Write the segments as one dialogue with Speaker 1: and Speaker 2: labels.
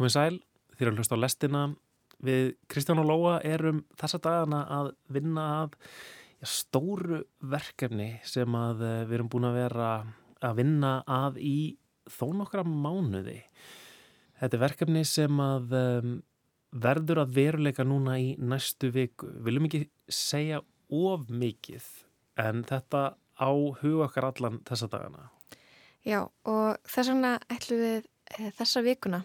Speaker 1: Komið sæl, þér að hlusta á lestina. Við Kristján og Lóa erum þessa dagana að vinna að já, stóru verkefni sem að eh, við erum búin að vera að vinna að í þó nokkra mánuði. Þetta er verkefni sem að um, verður að veruleika núna í næstu viku. Viljum ekki segja of mikið en þetta á huga okkar allan þessa dagana.
Speaker 2: Já, og þess vegna ætlum við e, þessa vikuna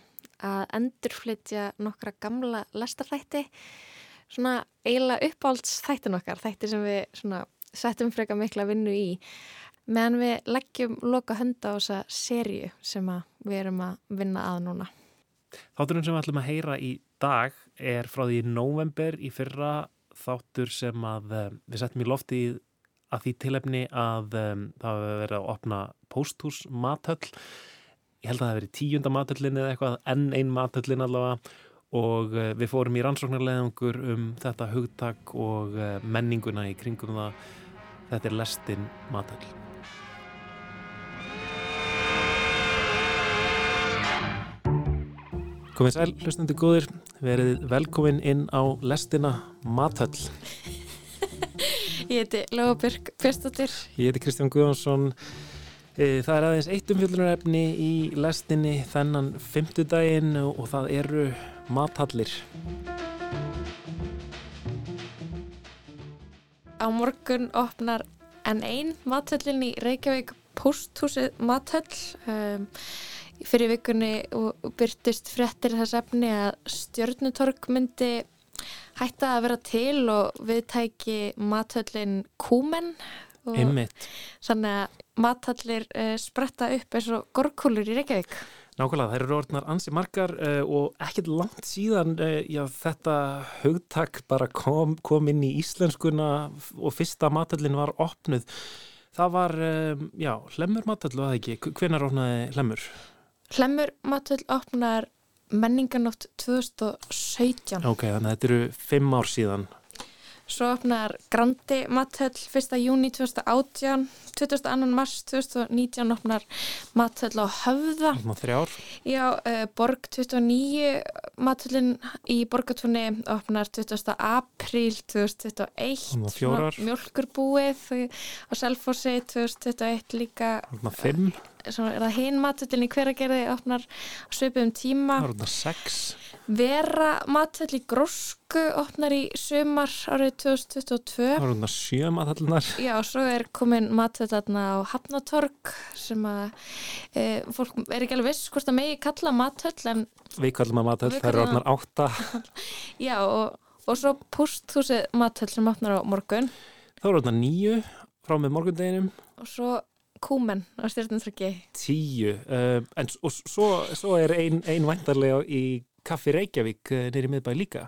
Speaker 2: að endurflytja nokkra gamla lestarþætti, svona eiginlega uppáhaldsþættin okkar, þætti sem við svona settum freka mikla vinnu í, meðan við leggjum loka hönda á þessa sériu sem við erum að vinna að núna.
Speaker 1: Þátturinn sem við ætlum að heyra í dag er frá því november í fyrra þáttur sem að um, við settum í lofti að því tilefni að um, það hefur verið að opna posthús mathöll ég held að það hefur verið tíunda mathöllin eða eitthvað enn einn mathöllin allavega og uh, við fórum í rannsóknarleðangur um þetta hugtak og uh, menninguna í kringum það þetta er lestin mathöll Komið sæl, hlustandi góðir, verið velkomin inn á lestina Mathöll.
Speaker 2: Ég heiti Lóabjörg Pjörstóttir.
Speaker 1: Ég heiti Kristján Guðjónsson. E, það er aðeins eitt umfjöldunarefni í lestinni þennan fymtudaginn og það eru mathallir.
Speaker 2: Á morgun opnar enn einn mathöllin í Reykjavík posthúsið mathöll. Um, fyrir vikunni byrtist fréttir þess efni að stjörnutorg myndi hætta að vera til og viðtæki mathöllin kúmen
Speaker 1: Einmitt.
Speaker 2: Þannig að mathallir uh, spretta upp eins og gorkúlur í Reykjavík
Speaker 1: Nákvæmlega, þær eru orðnar ansi margar uh, og ekkert langt síðan uh, já, þetta hugtak bara kom, kom inn í íslenskuna og fyrsta mathallin var opnuð Það var, já, hlemur mathall var það ekki? Hvenar opnaði hlemur?
Speaker 2: Hlemur matöll opnar menninganótt 2017.
Speaker 1: Ok, þannig að þetta eru fimm ár síðan.
Speaker 2: Svo opnar Grandi matöll 1. júni 2018, 22. mars 2019 opnar matöll á Höfða.
Speaker 1: Opnar.
Speaker 2: Já, uh, Borg 29 matöllin í Borgatúni opnar 20. apríl 2021.
Speaker 1: Opnar fjórar.
Speaker 2: Mjölkurbúið á Selfossi 2021 líka.
Speaker 1: Opnar fimm
Speaker 2: svona, er það hinn matöllin í hveragerði opnar svipum tíma
Speaker 1: er sex
Speaker 2: vera matöll í grósku opnar í sumar árið 2022
Speaker 1: það er sjö matallunar
Speaker 2: já, svo er komin matöll á Hafnatorg sem að e, fólk er ekki alveg viss hvort að megi kalla matöll en
Speaker 1: við kallum að matöll, það eru opnar átta.
Speaker 2: Já, og, og svo posthúsið matöll sem opnar á morgun.
Speaker 1: Það eru opnar nýju frá með morgundeginum.
Speaker 2: Og svo kúmen á stjórnumþryggi
Speaker 1: tíu uh, en og svo, svo er ein, ein væntarlega í Kaffi Reykjavík uh, nýri miðbæði líka.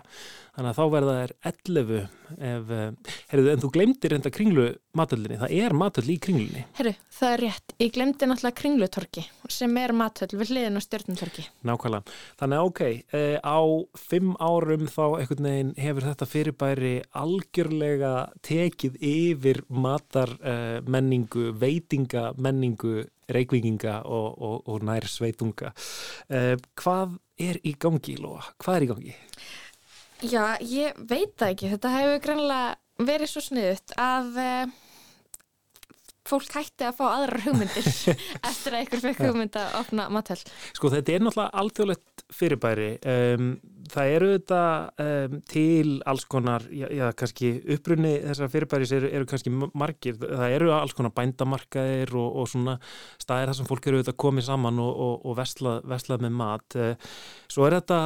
Speaker 1: Þannig að þá verða þær 11 ef, uh, herruðu, en þú glemdir enda kringlu matöldinni, það er matöld í kringlunni.
Speaker 2: Herru, það er rétt, ég glemdi náttúrulega kringlutorki sem er matöld við hliðin á stjórnumtorki
Speaker 1: Nákvæmlega, þannig að ok uh, á fimm árum þá einhvern veginn hefur þetta fyrirbæri algjörlega tekið yfir matar uh, menningu, veitinga menningu reikvinginga og, og, og nær sveitunga. Uh, hvað er í gangi, Lóa? Hvað er í gangi?
Speaker 2: Já, ég veit það ekki. Þetta hefur grannlega verið svo sniðut að uh, fólk hætti að fá aðra hugmyndir eftir að ykkur fekk hugmynd að opna mathöll.
Speaker 1: Sko þetta er náttúrulega alþjóðlegt fyrirbæri. Um, það eru þetta um, til alls konar, já, já kannski upprunni þessar fyrirbæris eru, eru kannski margir. Það eru alls konar bændamarkaðir og, og svona staðir þar sem fólk eru auðvitað komið saman og, og, og veslað, veslað með mat. Svo er þetta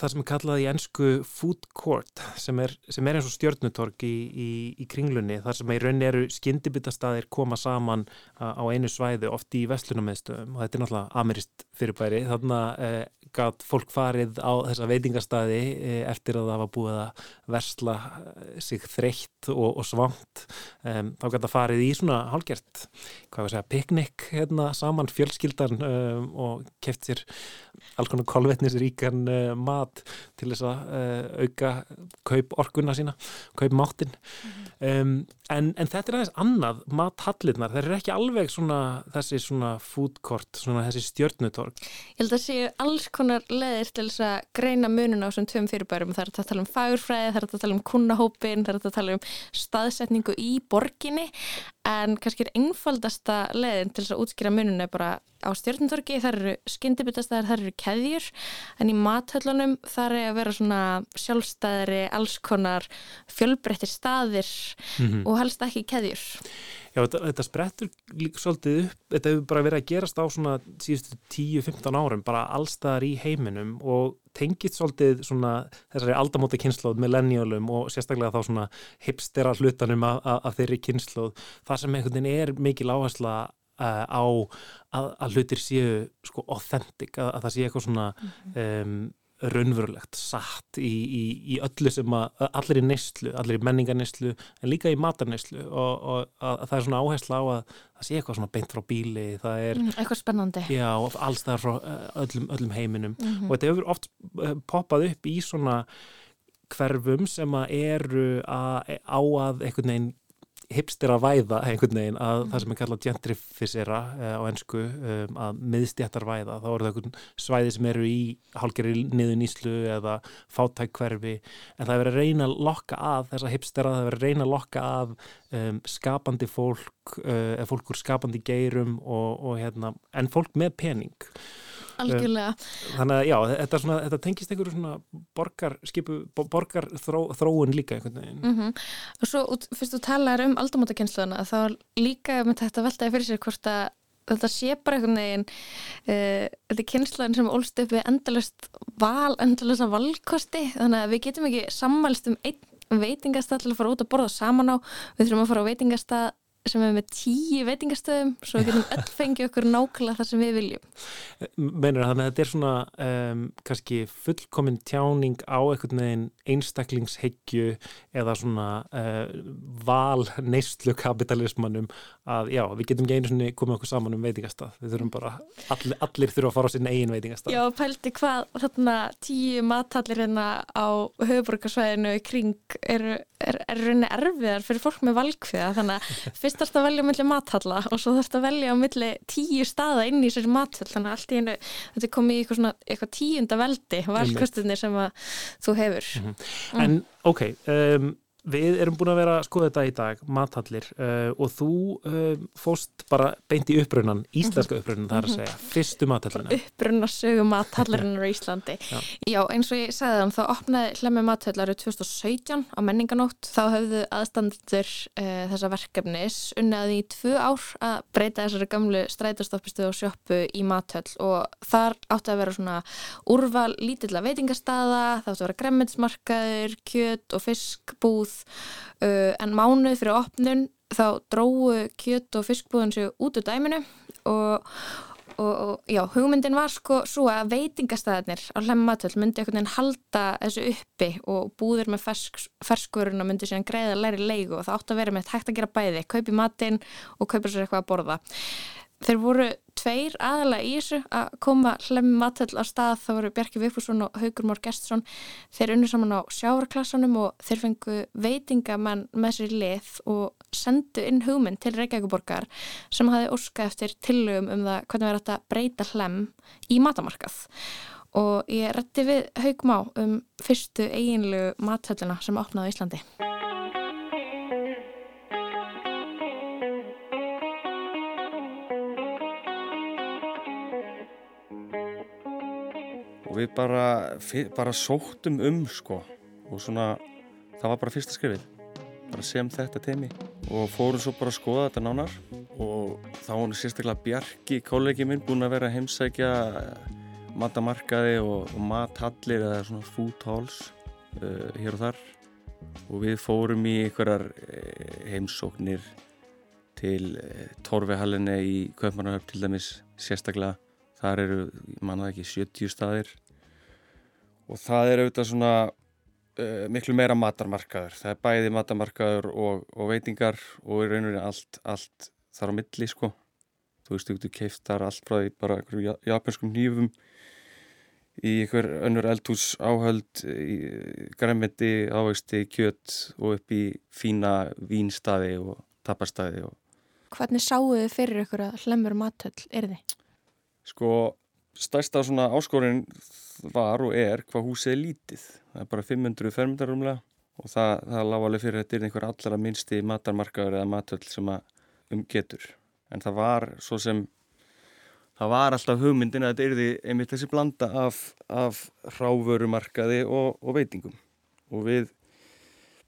Speaker 1: það sem er kallað í ennsku food court sem er, sem er eins og stjórnutorg í, í, í kringlunni. Þar sem í rauninni eru skyndibitastaðir koma saman á einu svæði oft í vestlunarmiðstöðum og þetta er náttúrulega amerist fyrirbæri. Þannig að eh, gæt fólk farið á þessa veitingastæði eh, eftir að það var búið að versla eh, sig þreytt og, og svangt um, þá gæt að farið í svona hálgjert hvað var að segja, piknik hérna, saman fjölskyldan um, og keft sér alls konar kolvetnisríkan uh, mat til þess að uh, auka kaup orkunna sína, kaup máttin mm -hmm. um, en, en þetta er aðeins annað, mathallirnar, það er ekki alveg svona þessi svona food court, svona þessi stjörnutorg
Speaker 2: Ég held að séu alls konar leðir til þess að greina mununa á þessum tveim fyrirbærum. Það er að tala um fagurfræði, það er að tala um kunnahópin, það er að tala um staðsetningu í borginni en kannski er einfaldasta leðin til þess að útskýra mununa bara á stjórnundorgi, þar eru skyndibitastæðar, þar eru keðjur en í mathöllunum þar er að vera svona sjálfstæðari, allskonar fjölbreyttir staðir mm -hmm. og helst ekki keðjur.
Speaker 1: Já, þetta, þetta sprettur líka svolítið upp, þetta hefur bara verið að gerast á svona síðustu 10-15 árum, bara allstaðar í heiminum og tengið svolítið svona þessari aldamóti kynnslóð, millennialum og sérstaklega þá svona hipstera hlutanum af þeirri kynnslóð, þar sem einhvern veginn er mikil áhersla uh, á að, að hlutir séu sko authentic, að, að það sé eitthvað svona um, raunverulegt, satt í, í, í öllu sem að, allir í neyslu, allir í menningarneyslu en líka í matarneyslu og, og að, að það er svona áhersla á að það sé eitthvað svona beint frá bíli, það er
Speaker 2: mm, eitthvað spennandi.
Speaker 1: Já, alls það er frá eh, öllum, öllum heiminum mm -hmm. og þetta hefur oft eh, poppað upp í svona hverfum sem að eru að, á að einhvern veginn hipster að væða einhvern veginn að mm. það sem er kallað gentrifisera uh, á ennsku um, að miðstjættar væða þá eru það einhvern svæði sem eru í hálgeri niður nýslu eða fátækkverfi en það er verið að reyna að lokka að þessa hipstera, það er verið að reyna að lokka að um, skapandi fólk uh, eða fólk úr skapandi geirum og, og hérna, en fólk með pening
Speaker 2: Algjörlega.
Speaker 1: Þannig að já, þetta, svona, þetta tengist einhverju svona borgar, skipu, borgar þró, líka einhvern veginn.
Speaker 2: Mm -hmm. Og svo fyrst þú talar um aldamótakynnsluna þá líka með þetta veltaði fyrir sér hvort að þetta sé bara einhvern veginn uh, þetta er kynnslun sem ólst upp við endalust val, endalust valkosti þannig að við getum ekki sammælst um einn veitingastað til að fara út að borða saman á við þurfum að fara á veitingastað sem er með tíu veitingastöðum svo við getum öll fengið okkur nákvæmlega það sem við viljum.
Speaker 1: Meinur það, þannig að þetta er svona um, kannski fullkominn tjáning á einhvern veginn einstaklingsheggju eða svona uh, val neistlu kapitalismannum að já, við getum ekki einu svona komið okkur saman um veitingastað, við þurfum bara allir, allir þurfum að fara á sín eigin veitingastað.
Speaker 2: Já, pælti hvað þarna tíu matallir hérna á höfuborgarsvæðinu kring eru er, er rauninni erfiðar fyrir fólk með valgfiða þannig að fyrst þarfst að velja á milli mathalla og svo þarfst að velja á milli tíu staða inn í sér mathall. Þannig að allt í hennu, þetta kom í eitthvað, svona, eitthvað tíunda veldi valgkostinni sem að þú hefur. Mm -hmm.
Speaker 1: Mm. En ok, um, Við erum búin að vera að skoða þetta í dag, mathallir, uh, og þú uh, fóst bara beint í upprunnan, íslenska mhm. upprunnan þar að segja, fyrstu mathallina.
Speaker 2: Upprunnasögu mathallarinn á Íslandi. Já. Já, eins og ég segði þann, þá opnaði hlemmi mathallar 2017 á menninganótt, þá höfðu aðstandur uh, þessa verkefnis unnaði í tvö ár að breyta þessari gamlu strætastofpistu og sjöppu í mathall og þar átti að vera svona úrval lítilla veitingastada, það átti að vera gremmitsmarkaður, kjött og fiskbúð búð uh, en mánuð fyrir opnun þá dróðu kjött og fiskbúðun sér út úr dæminu og, og, og já, hugmyndin var sko svo að veitingastæðarnir á hlemmatöld myndi einhvern veginn halda þessu uppi og búðir með fersk, ferskurinn og myndi síðan greiða læri leigu og það átt að vera með hægt að gera bæði, kaupi matinn og kaupa sér eitthvað að borða þeir voru tveir aðalega í þessu að koma hlemmi matöll á stað. Þá voru Bjarki Viðfússon og Haugur Mór Gestsson. Þeir unni saman á sjáarklassanum og þeir fengu veitingamenn með sér lið og sendu inn hugmynd til Reykjavíkuborgar sem hafi óskað eftir tillögum um það hvernig verður þetta breyta hlem í matamarkað og ég rétti við Haug Má um fyrstu eiginlegu matöllina sem opnaði Íslandi
Speaker 3: og við bara, bara sóttum um sko. Og svona það var bara fyrsta skrifið bara sem þetta teimi og fórum svo bara að skoða þetta nánar. Og þá var sérstaklega Bjarki, kollegi minn, búin að vera að heimsækja matamarkaði og, og mathallir eða svona food halls uh, hér og þar. Og við fórum í einhverjar uh, heimsóknir til uh, Torvehallinni í Kaupmannahöfn til dæmis sérstaklega þar eru, manna ekki, 70 staðir. Og það er auðvitað svona uh, miklu meira matarmarkaður. Það er bæði matarmarkaður og, og veitingar og í rauninu allt, allt þar á milli sko. Þú veist, þú getur keift þar allt frá því bara einhverjum japanskum nýfum í einhver önnur eldhús áhöld græmiti, ávegsti, kjött og upp í fína vínstaði og tapastæði og
Speaker 2: Hvernig sáu þið fyrir ykkur að hlemur matöll er þið?
Speaker 3: Sko, stærsta svona áskorin var og er hvað húsið er lítið. Það er bara 500 fermyndarumlega og það, það lág alveg fyrir þetta er einhver allra minnsti matarmarkaður eða matöll sem að umgetur. En það var svo sem, það var alltaf hugmyndin að þetta erði einmitt þessi blanda af, af ráförumarkaði og, og veitingum. Og við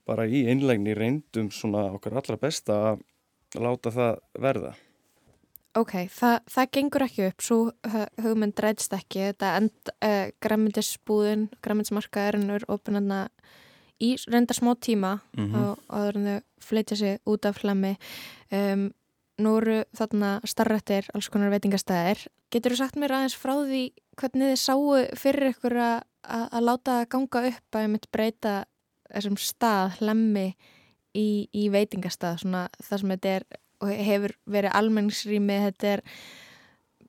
Speaker 3: bara í einlegni reyndum svona okkar allra besta að láta það verða.
Speaker 2: Ok, Þa, það gengur ekki upp, svo hugmynd ræðst ekki, þetta end, uh, eh, græmyndisbúðin, græmyndismarkaðurinn er ofinanna í reyndar smá tíma mm -hmm. og áður en þau flytja sig út af hlæmi um, nú eru þarna starrættir alls konar veitingastæðir getur þú sagt mér aðeins frá því hvernig þið sáu fyrir ykkur að, að láta ganga upp að ég mitt breyta þessum stað hlæmi í, í veitingastað svona það sem þetta er og hefur verið almenningsrými. Þetta er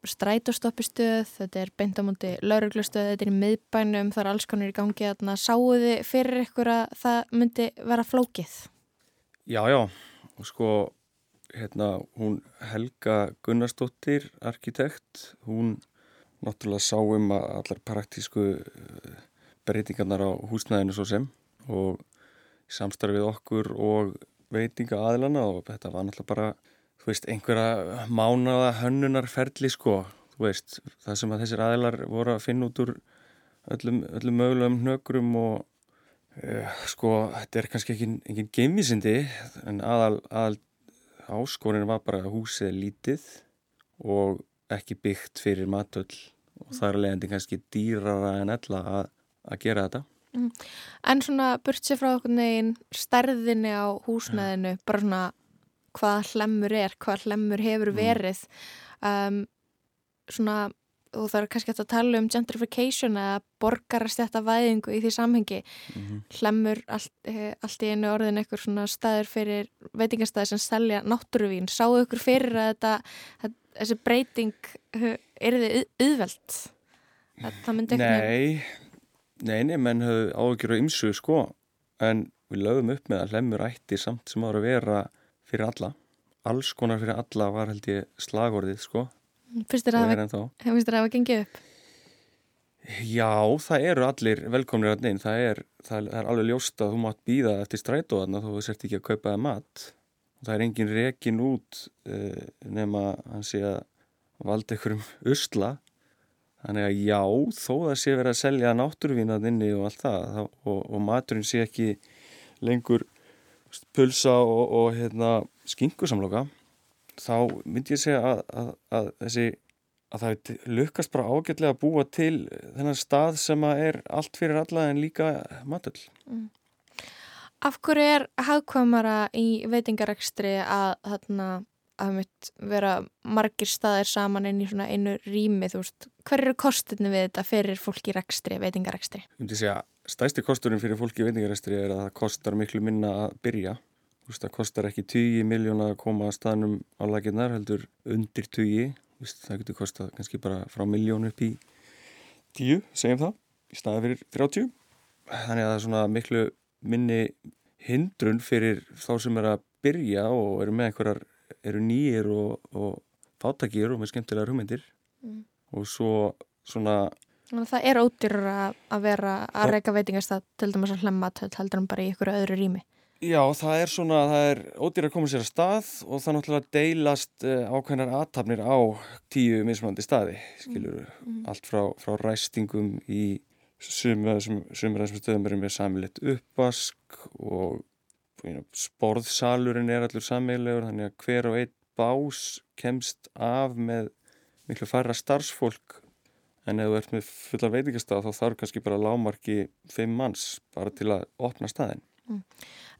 Speaker 2: strætóstoppistöð, þetta er beintamóndi lauruglustöð, þetta er miðbænum það er alls konar í gangi að sáu þið fyrir ykkur að það myndi vera flókið?
Speaker 3: Já, já. Og sko hérna, hún Helga Gunnarsdóttir arkitekt, hún náttúrulega sáum að allar praktísku eh, breytingarnar á húsnæðinu svo sem og samstarfið okkur og veitinga aðlana og þetta var náttúrulega bara þú veist, einhverja mánaða hönnunarferli sko, þú veist, það sem að þessir aðlar voru að finna út úr öllum, öllum mögulegum hnökrum og uh, sko, þetta er kannski ekki engin geimisindi en aðal, aðal áskorin var bara að húsið er lítið og ekki byggt fyrir matöll og það er leiðandi kannski dýrara en ella að, að gera þetta. Mm.
Speaker 2: En svona burt sér frá okkur neginn stærðinni á húsnæðinu, bara svona hvað hlemmur er, hvað hlemmur hefur mm. verið um, svona, og það er kannski að tala um gentrification eða borgarast þetta væðingu í því samhengi mm -hmm. hlemmur allt, eh, allt í einu orðin eitthvað svona staður fyrir veitingastæði sem selja náttúruvín sáu ykkur fyrir að þetta að, þessi breyting er þið auðvelt
Speaker 3: Nei Nei, nei, menn höfðu ágjör á ymsu sko. En við lögum upp með að hlemmur ætti samt sem ára að vera fyrir alla. Alls konar fyrir alla var held ég slagorðið sko.
Speaker 2: Fyrst er það að hafa gengið upp?
Speaker 3: Já, það eru allir velkomnir að neyn, það er, það er alveg ljóst að þú mátt býða eftir strætóðan og þú sért ekki að kaupa það mat. Og það er engin rekin út uh, nema hann sé að valda einhverjum usla þannig að já, þó það sé verið að selja náttúruvínaðinni og allt það og, og maturinn sé ekki lengur pulsa og, og hérna, skingusamloka þá myndi ég segja að, að, að þessi að það lukkast bara ágætlega að búa til þennan stað sem er allt fyrir alla en líka matöll. Mm.
Speaker 2: Af hverju er hagkvæmara í veitingarekstri að þarna að vera margir staðir saman inn í svona einu rými þú veist, hver eru kostinu við þetta fyrir fólki rekstri, veitingarekstri?
Speaker 3: Ég myndi segja, stæsti kosturinn fyrir fólki veitingarekstri er að það kostar miklu minna að byrja. Þú veist, það kostar ekki 20 miljóna að koma að staðnum á laginnar heldur undir 20, veist, það getur kostað kannski bara frá miljón upp í 10, segjum það í staði fyrir 30 þannig að það er svona miklu minni hindrun fyrir þá sem er að byrja og eru með einhverjar eru nýjir og, og fátakir og með skemmtilegar hugmyndir mm. og svo svona
Speaker 2: Þannig að það er ódýrur að vera að reyka veitingastað til dæmis að hlemma heldur hann bara í ykkur öðru rými
Speaker 3: Já, það er svona, það er ódýr að koma sér að stað og það náttúrulega deilast uh, ákveðnar aðtapnir á tíu mismunandi staði, skilur mm. mm. allt frá, frá ræstingum í sumur þessum stöðum erum við samilegt uppvask og sporðsalurinn er allur sameilegur þannig að hver og einn bás kemst af með miklu færra starfsfólk en ef þú ert með fulla veitingastaf þá þarf kannski bara lámarki fimm manns bara til að opna staðin mm.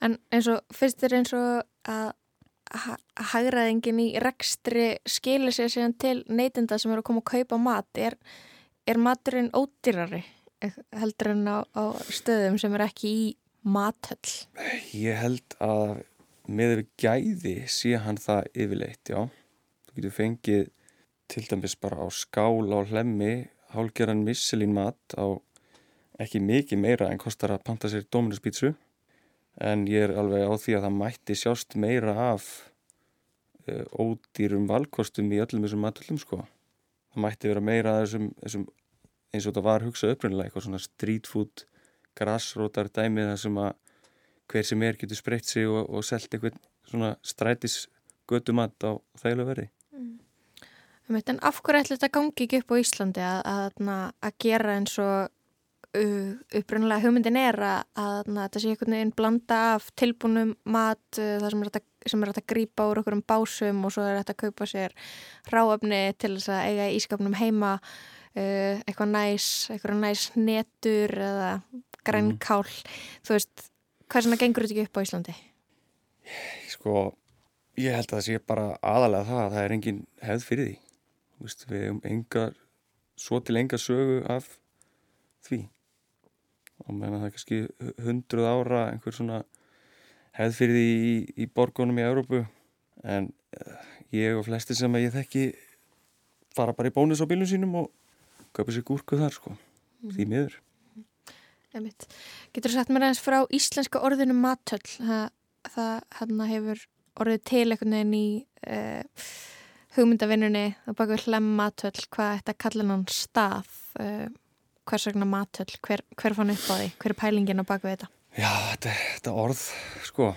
Speaker 2: En eins og fyrst er eins og að hagraðingin í rekstri skilir sér síðan til neytinda sem eru að koma að kaupa mat er, er maturinn ódýrari heldur en á, á stöðum sem er ekki í mathöll?
Speaker 3: Ég held að með við gæði sé hann það yfirleitt, já. Þú getur fengið til dæmis bara á skál á hlemmi, hálgeran misselín mat á ekki mikið meira en kostar að panta sér Dominus pítsu en ég er alveg á því að það mætti sjást meira af uh, ódýrum valkostum í öllum þessum matöllum sko. það mætti vera meira þessum, þessum eins og þetta var hugsað upprunnilega eitthvað svona street food grassrótar dæmið þar sem að hver sem er getur spreytt sig og, og selt eitthvað svona strætis götumat á þægilega verði.
Speaker 2: En af hverju ætla þetta gangi ekki upp á Íslandi að, að, að gera eins og uh, upprunnilega hugmyndin er að, að þetta sé einhvern veginn blanda af tilbúnum mat, uh, það sem er, að, sem er að grípa úr okkur um básum og svo er þetta að kaupa sér ráöfni til þess að eiga ískapnum heima, uh, eitthvað næs, eitthvað næs netur eða grænkál. Mm. Þú veist, hvað sem að gengur þetta ekki upp á Íslandi?
Speaker 3: Sko, ég held að það sé bara aðalega það að það er engin hefð fyrir því. Vist, við hefum engar, svo til enga sögu af því og meðan það er kannski hundruð ára einhver svona hefð fyrir því í, í borgunum í Európu en uh, ég og flesti sem að ég þekki fara bara í bónus á bílun sínum og köpa sér gúrku þar sko, mm. því miður
Speaker 2: Getur þú sagt mér aðeins frá íslenska orðinu matöll það, það hefur orðið til einhvern veginn í uh, hugmyndavinnunni og baka hlem matöll, hvað þetta kallar náttúrulega stað uh, hvers vegna matöll, hver, hver fann upp á því? Hver er pælingin á baka þetta?
Speaker 3: Já, þetta, þetta orð, sko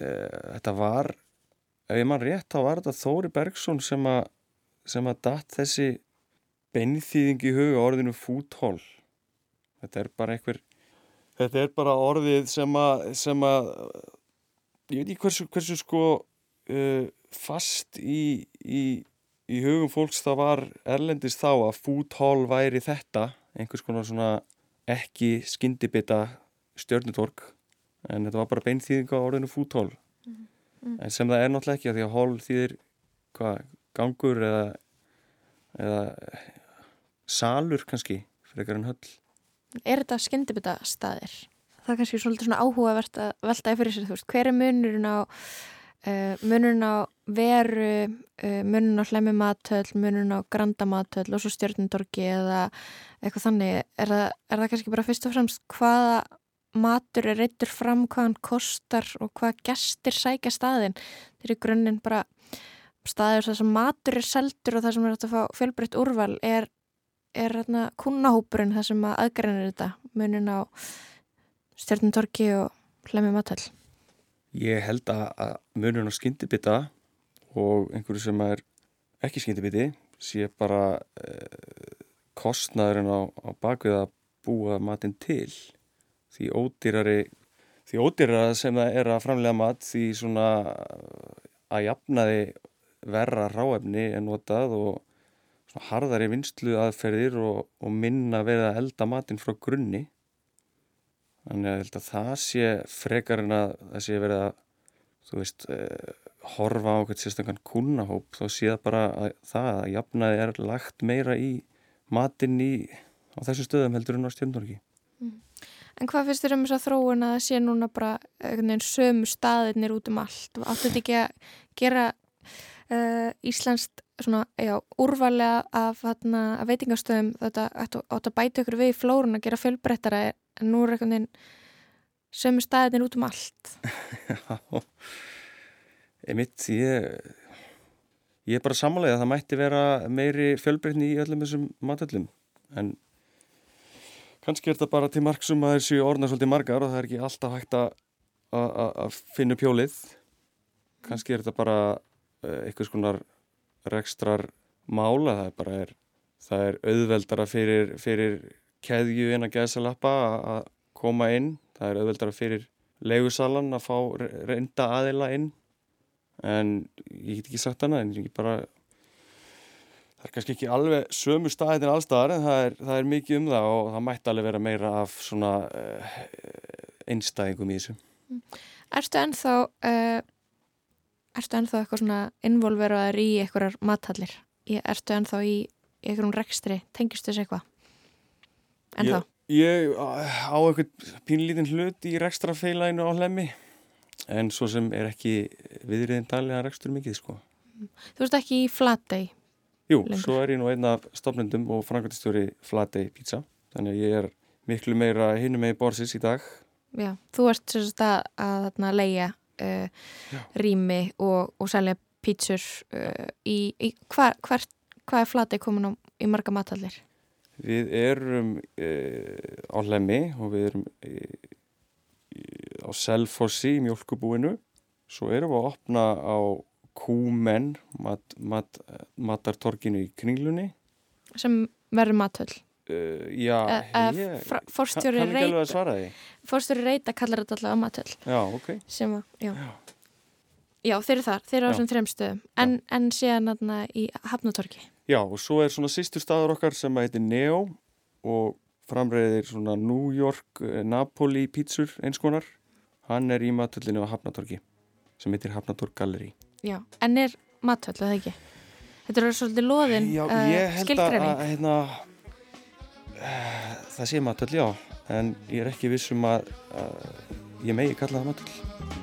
Speaker 3: e, þetta var ef ég mann rétt, þá var þetta Þóri Bergson sem að sem að datt þessi beinþýðing í huga orðinu fúthól þetta er bara einhver þetta er bara orðið sem að sem að ég veit ekki hversu, hversu sko uh, fast í, í, í hugum fólks það var erlendist þá að fúthól væri þetta einhvers konar svona ekki skyndibita stjörnutork en þetta var bara beinþýðing á orðinu fúthól mm -hmm. en sem það er náttúrulega ekki að því að hól þýðir hvað, gangur eða, eða salur kannski fyrir en höll
Speaker 2: Er þetta skyndibita staðir? Það er kannski svolítið svona áhugavert að veltaði fyrir sér þú veist, hver er munurinn á Uh, munun á veru, uh, munun á hlæmimatöll, munun á grandamatöll og svo stjórnundorgi eða eitthvað þannig. Er það, er það kannski bara fyrst og fremst hvaða matur er reittur fram, hvað hann kostar og hvað gestir sækja staðin. Þegar í grunninn bara staður þar sem matur er seldur og það sem er að fá fjölbreytt úrval er, er hérna kunnahópurinn þar sem að aðgræna þetta munun á stjórnundorgi og hlæmimatöll.
Speaker 3: Ég held að munun á skyndibita og einhverju sem er ekki skyndibiti sé bara eh, kostnaðurinn á, á bakvið að búa matinn til því ódýrari því ódýrara sem það er að framlega mat því svona að jafnaði verra ráefni en notað og svona harðari vinslu aðferðir og, og minna verið að elda matinn frá grunni Þannig að ég held að það sé frekar en að það sé verið að, þú veist, eh, horfa á okkur sérstaklega kunnahóp, þá sé það bara að það að jafnaði er lagt meira í matinn í, á þessu stöðum heldur en á stjórnvorki. Mm.
Speaker 2: En hvað finnst þér um þess að þróun að það sé núna bara sömu staðirnir út um allt? Áttu þetta ekki að gera uh, Íslandst svona, já, úrvalega af, af veitingastöðum þetta átt að bæta ykkur við í flórun að gera fjölbrettara en nú er veginn sömu staðin út um allt.
Speaker 3: Já. Ég mitt ég ég er bara samanlega að það mætti vera meiri fjölbreytni í öllum þessum matöllum en kannski er þetta bara til marksum að þessu orðna svolítið margar og það er ekki alltaf hægt að finna pjólið kannski er þetta bara eh, eitthvað skonar rekstrar mála það er bara er, það er auðveldara fyrir, fyrir keðju inn að geðsa lappa að koma inn. Það er auðveldara fyrir leigusalan að fá reynda aðila inn. En ég get ekki sagt hana en ég bara það er kannski ekki alveg sömu staðið en allstaðar en það er, það er mikið um það og það mætti alveg vera meira af svona uh, einstæðingum í þessu.
Speaker 2: Erstu ennþá uh, erstu ennþá eitthvað svona involveraðar í einhverjar mathallir erstu ennþá í einhverjum rekstri tengistu þessu eitthvað
Speaker 3: ennþá? Ég, ég á eitthvað pínlítinn hlut í rekstrafeilaginu á hlemmi en svo sem er ekki viðriðin að rekstur mikið sko
Speaker 2: Þú ert ekki í Flatey?
Speaker 3: Jú, lengur. svo er ég nú einn af stofnendum og framkvæmstjóri Flatey pizza þannig að ég er miklu meira hinum með borsis í dag
Speaker 2: Já, þú ert sérst að, að, að leia uh, rými og, og selja pítsur uh, í, í hvar, hvar, hvað er flatið komin á, í marga matallir?
Speaker 3: Við erum e, á Lemmi og við erum á Selfossi í mjölkubúinu. Svo erum við að opna á Kúmen, mat, mat, matartorkinu í Kringlunni.
Speaker 2: Sem verður matöll?
Speaker 3: Uh, já,
Speaker 2: uh,
Speaker 3: ég
Speaker 2: Forstjóri
Speaker 3: kann ekki alveg að svara því.
Speaker 2: Forstjóri reyta kallar þetta alltaf á matöll.
Speaker 3: Já, ok.
Speaker 2: Sem að, já.
Speaker 3: Já.
Speaker 2: Já, þeir eru þar, þeir eru á þessum þrejum stöðum en, en síðan aðna í Hafnatorki
Speaker 3: Já, og svo er svona sýstu staður okkar sem heitir Neo og framreiðir svona New York Napoli pítsur eins konar hann er í matöllinu á Hafnatorki sem heitir Hafnatork Gallery
Speaker 2: Já, en er matöll, eða ekki? Þetta eru svolítið loðin
Speaker 3: Já,
Speaker 2: uh,
Speaker 3: ég held að, að hérna, það sé matöll, já en ég er ekki vissum að, að ég megi kalla það matöll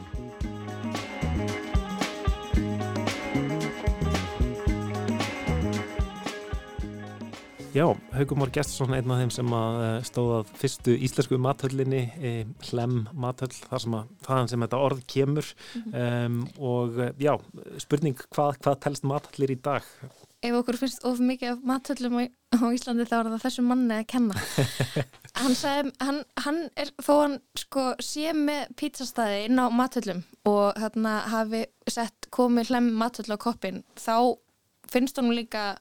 Speaker 1: Já, Haugumór Gjertsson einn af þeim sem að stóðað fyrstu íslensku mathöllinni e, Hlem mathöll, þar sem að þaðan sem þetta orð kemur mm -hmm. um, og já, spurning hvað, hvað telst mathöllir í dag?
Speaker 2: Ef okkur finnst of mikið af mathöllum á, Íslandi þá er það þessum manni að kenna. Hann sagði, hann, hann er þó hann sko sé með pizzastæði inn á mathöllum og þarna hafi sett komið Hlem mathöll á koppin, þá finnst hann líka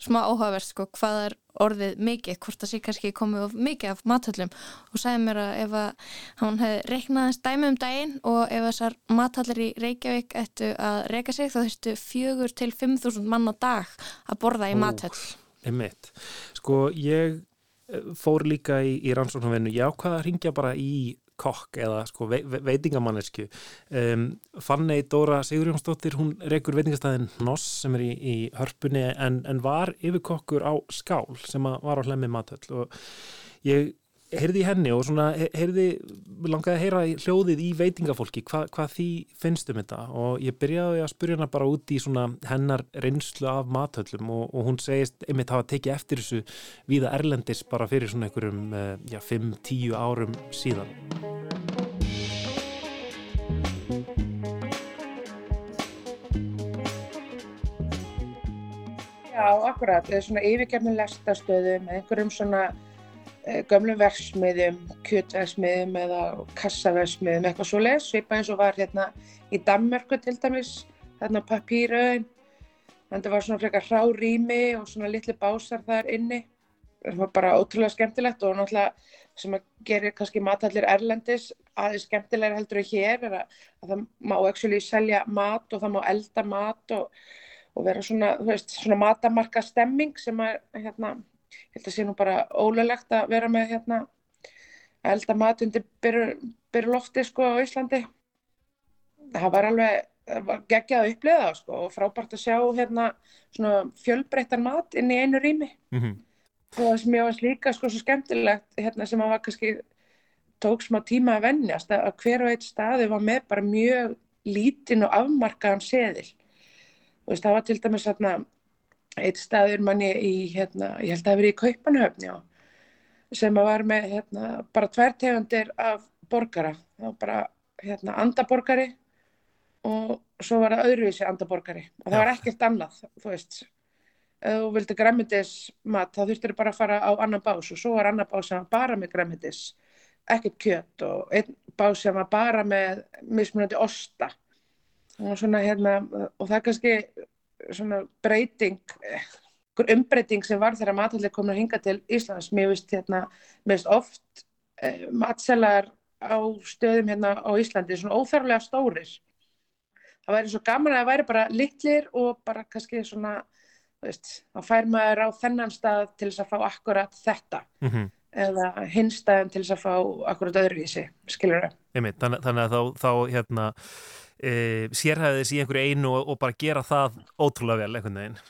Speaker 2: smá áhugaverð sko hvað er orðið mikið, hvort það sé kannski komið of mikið af mathöllum og sagði mér að ef að hann hefði reiknaðist dæmi um daginn og ef þessar mathallir í Reykjavík ættu að reyka sig þá þurftu fjögur til 5.000 mann á dag að borða í mathöll.
Speaker 1: Einmitt. Sko ég fór líka í, í rannsóknarvinnu, já hvaða ringja bara í kokk eða sko ve veitingamannesku um, Fannei Dóra Sigurjónsdóttir hún rekur veitingastæðin Noss sem er í, í hörpunni en, en var yfirkokkur á skál sem var á hlemmi matöll og ég heyrði henni og svona heyrði, langaði að heyra hljóðið í veitingafólki, Hva, hvað því finnst um þetta og ég byrjaði að spurja hana bara út í svona hennar reynslu af matöllum og, og hún segist einmitt hafa tekið eftir þessu viða Erlendis bara fyrir svona einhverjum, já, 5-10 árum síðan.
Speaker 4: Já, akkurat, svona yfirgefnum lestastöðum, einhverjum svona gömlum versmiðum, kjötversmiðum eða kassaversmiðum, eitthvað svo les, svipa eins og var hérna í Danmörku til dæmis, þarna papírauðin, þannig að það var svona frekar hrá rými og svona litli básar þar inni, það var bara ótrúlega skemmtilegt og náttúrulega sem að gerir kannski matallir erlendis aðeins skemmtilega heldur en hér er að, að það má actually selja mat og það má elda mat og, og vera svona, þú veist, svona matamarka stemming sem að hérna að sé nú bara ólulegt að vera með hérna elda mat undir byrju lofti sko á Íslandi. Það var alveg geggjað að uppliða það sko og frábært að sjá hérna svona fjölbreyttan mat inn í einu rými. Mm -hmm. og það sem ég var líka sko svo skemmtilegt hérna sem að var kannski tók smá tíma að vennjast að hver og eitt staði var með bara mjög lítinn og afmarkaðan seðil. Og það var til dæmis hérna eitt staður manni í, hérna, ég held að það verið í Kaupanhöfn, já, sem var með hérna, bara tvær tegundir af borgara, það var bara hérna, andaborgari og svo var það öðruvísi andaborgari. Og það já. var ekkert annað, þú veist, ef þú vildi græmitismat þá þurftir bara að fara á annan bás og svo var annan bás sem var bara með græmitis, ekkert kjött og einn bás sem var bara með mismunandi osta. Og svona hérna, og það kannski svona breyting umbreyting sem var þegar matallir komin að hinga til Íslands. Mér veist hérna, mér veist oft eh, matselar á stöðum hérna á Íslandi svona óþarflega stórir. Það væri svo gaman að það væri bara litlir og bara kannski svona veist, þá fær maður á þennan stað til þess að fá akkurat þetta mm -hmm. eða hinn staðin til þess að fá akkurat öðruvísi, skilur það
Speaker 1: þannig að þá, þá hérna e, sérhæðis í einhverju einu og, og bara gera það ótrúlega vel einhvern veginn.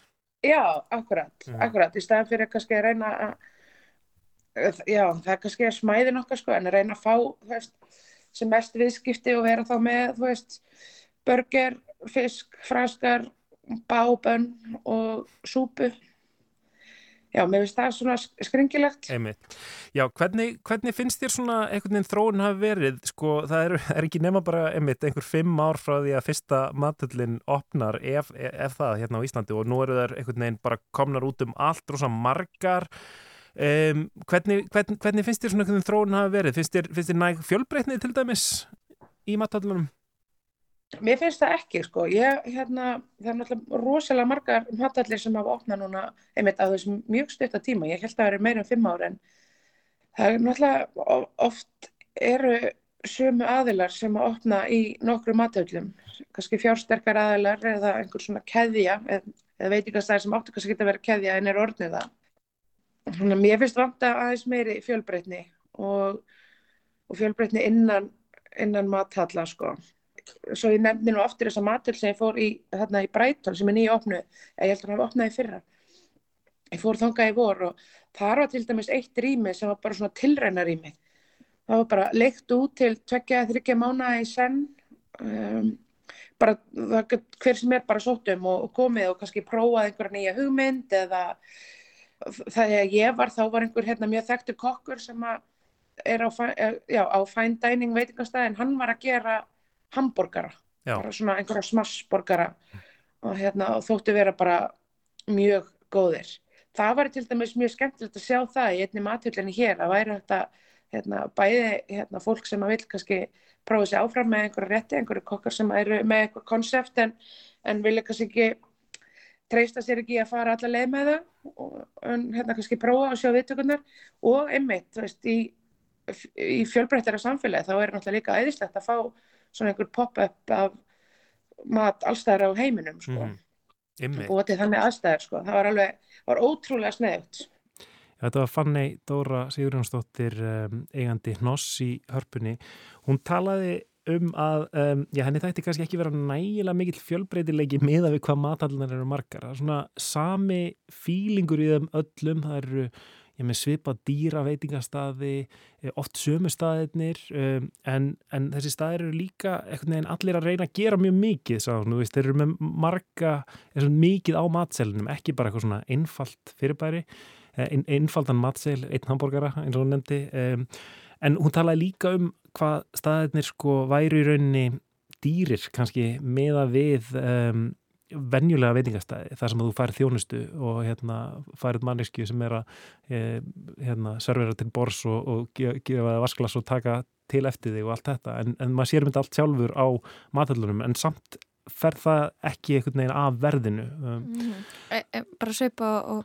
Speaker 4: Já, akkurat, mm. akkurat, í staðan fyrir kannski að reyna að, já, það er kannski að smæði nokkar sko, en að reyna að fá, veist, sem mest viðskipti og vera þá með, þú veist, börger, fisk, fraskar, bábönn og súpu. Já, mér finnst það svona skringilegt.
Speaker 1: Einmitt. Já, hvernig, hvernig finnst þér svona einhvern veginn þróun hafi verið? Sko, það er, er ekki nema bara einmitt einhver fimm ár frá því að fyrsta matullin opnar ef, ef það hérna á Íslandi og nú eru þær einhvern veginn bara komnar út um allt rosa margar. Um, hvernig, hvernig, hvernig finnst þér svona einhvern veginn þróun hafi verið? Finnst þér, þér næg fjölbreytnið til dæmis í matullunum?
Speaker 4: Mér finnst það ekki, sko. Ég, hérna, það er náttúrulega rosalega margar matallir sem hafa opnað núna, einmitt á þessum mjög stutta tíma. Ég held að það eru meira en fimm ára en það er náttúrulega oft eru sömu aðilar sem að opna í nokkru matallum. Kannski fjársterkar aðilar eða einhver svona keðja, eða veitingastæðir sem áttu kannski geta verið keðja en er orðnið það. Þannig að mér finnst vanta aðeins meiri fjölbreytni og, og fjölbreytni innan, innan matalla, sko svo ég nefndi nú oftir þessa matur sem ég fór í, þarna í Bræton sem er nýja opnu, ég held að hann opnaði fyrra. Ég fór þangað í vor og það var til dæmis eitt rými sem var bara svona tilræna rými það var bara leikt út til tveggja, þryggja mánu í senn um, bara það, hver sem er bara sótum og, og komið og kannski prófað einhverja nýja hugmynd eða er ég var þá var einhver hérna mjög þekktur kokkur sem að er á, já, á fine dining veitingastæðin, hann var að gera hambúrgara, bara svona einhverja smassborgara. Og, hérna, og þóttu vera bara mjög góðir. Það var til dæmis mjög skemmtilegt að sjá það í einni mathullinni hér að væri þetta hérna, bæði hérna, fólk sem að vil kannski prófa sér áfram með einhverja rétti, einhverju kokkar sem eru með eitthvað konsept en, en vilja kannski ekki treysta sér ekki að fara alla leið með það og hérna kannski prófa að sjá viðtökunar og einmitt, veist, í, í fjölbreyttara samfélagi þá er náttúrulega líka æðislegt að fá svona einhver pop-up af mat allstæðar á heiminum sko. mm, og til þannig aðstæðar sko. það var alveg, var ótrúlega snöðut
Speaker 1: Þetta var Fanny Dóra Sigurjónsdóttir um, eigandi Hnoss í hörpunni. Hún talaði um að um, já, henni þætti kannski ekki vera nægilega mikill fjölbreytilegi miða við hvað matallunar eru margar. Það er svona sami fílingur í þeim öllum. Það eru ég með svipa dýra veitingastaði, eh, oft sömu staðirnir um, en, en þessi staðir eru líka eitthvað neginn allir að reyna að gera mjög mikið, sá, veist, þeir eru með marga, mikið á matselinum, ekki bara eitthvað svona einfalt fyrirbæri, eh, ein, einfaldan matsel, einn hambúrgara eins og hún nefndi, um, en hún talaði líka um hvað staðirnir sko væri í rauninni dýrir kannski meða við um, venjulega veitingastæði þar sem þú færð þjónustu og hérna færð mannesku sem er að e, hérna servera til bors og, og gefa vasklas og taka til eftir þig og allt þetta en, en maður sér myndi allt sjálfur á matallunum en samt fer það ekki einhvern veginn af verðinu um.
Speaker 2: mm -hmm. bara sveipa og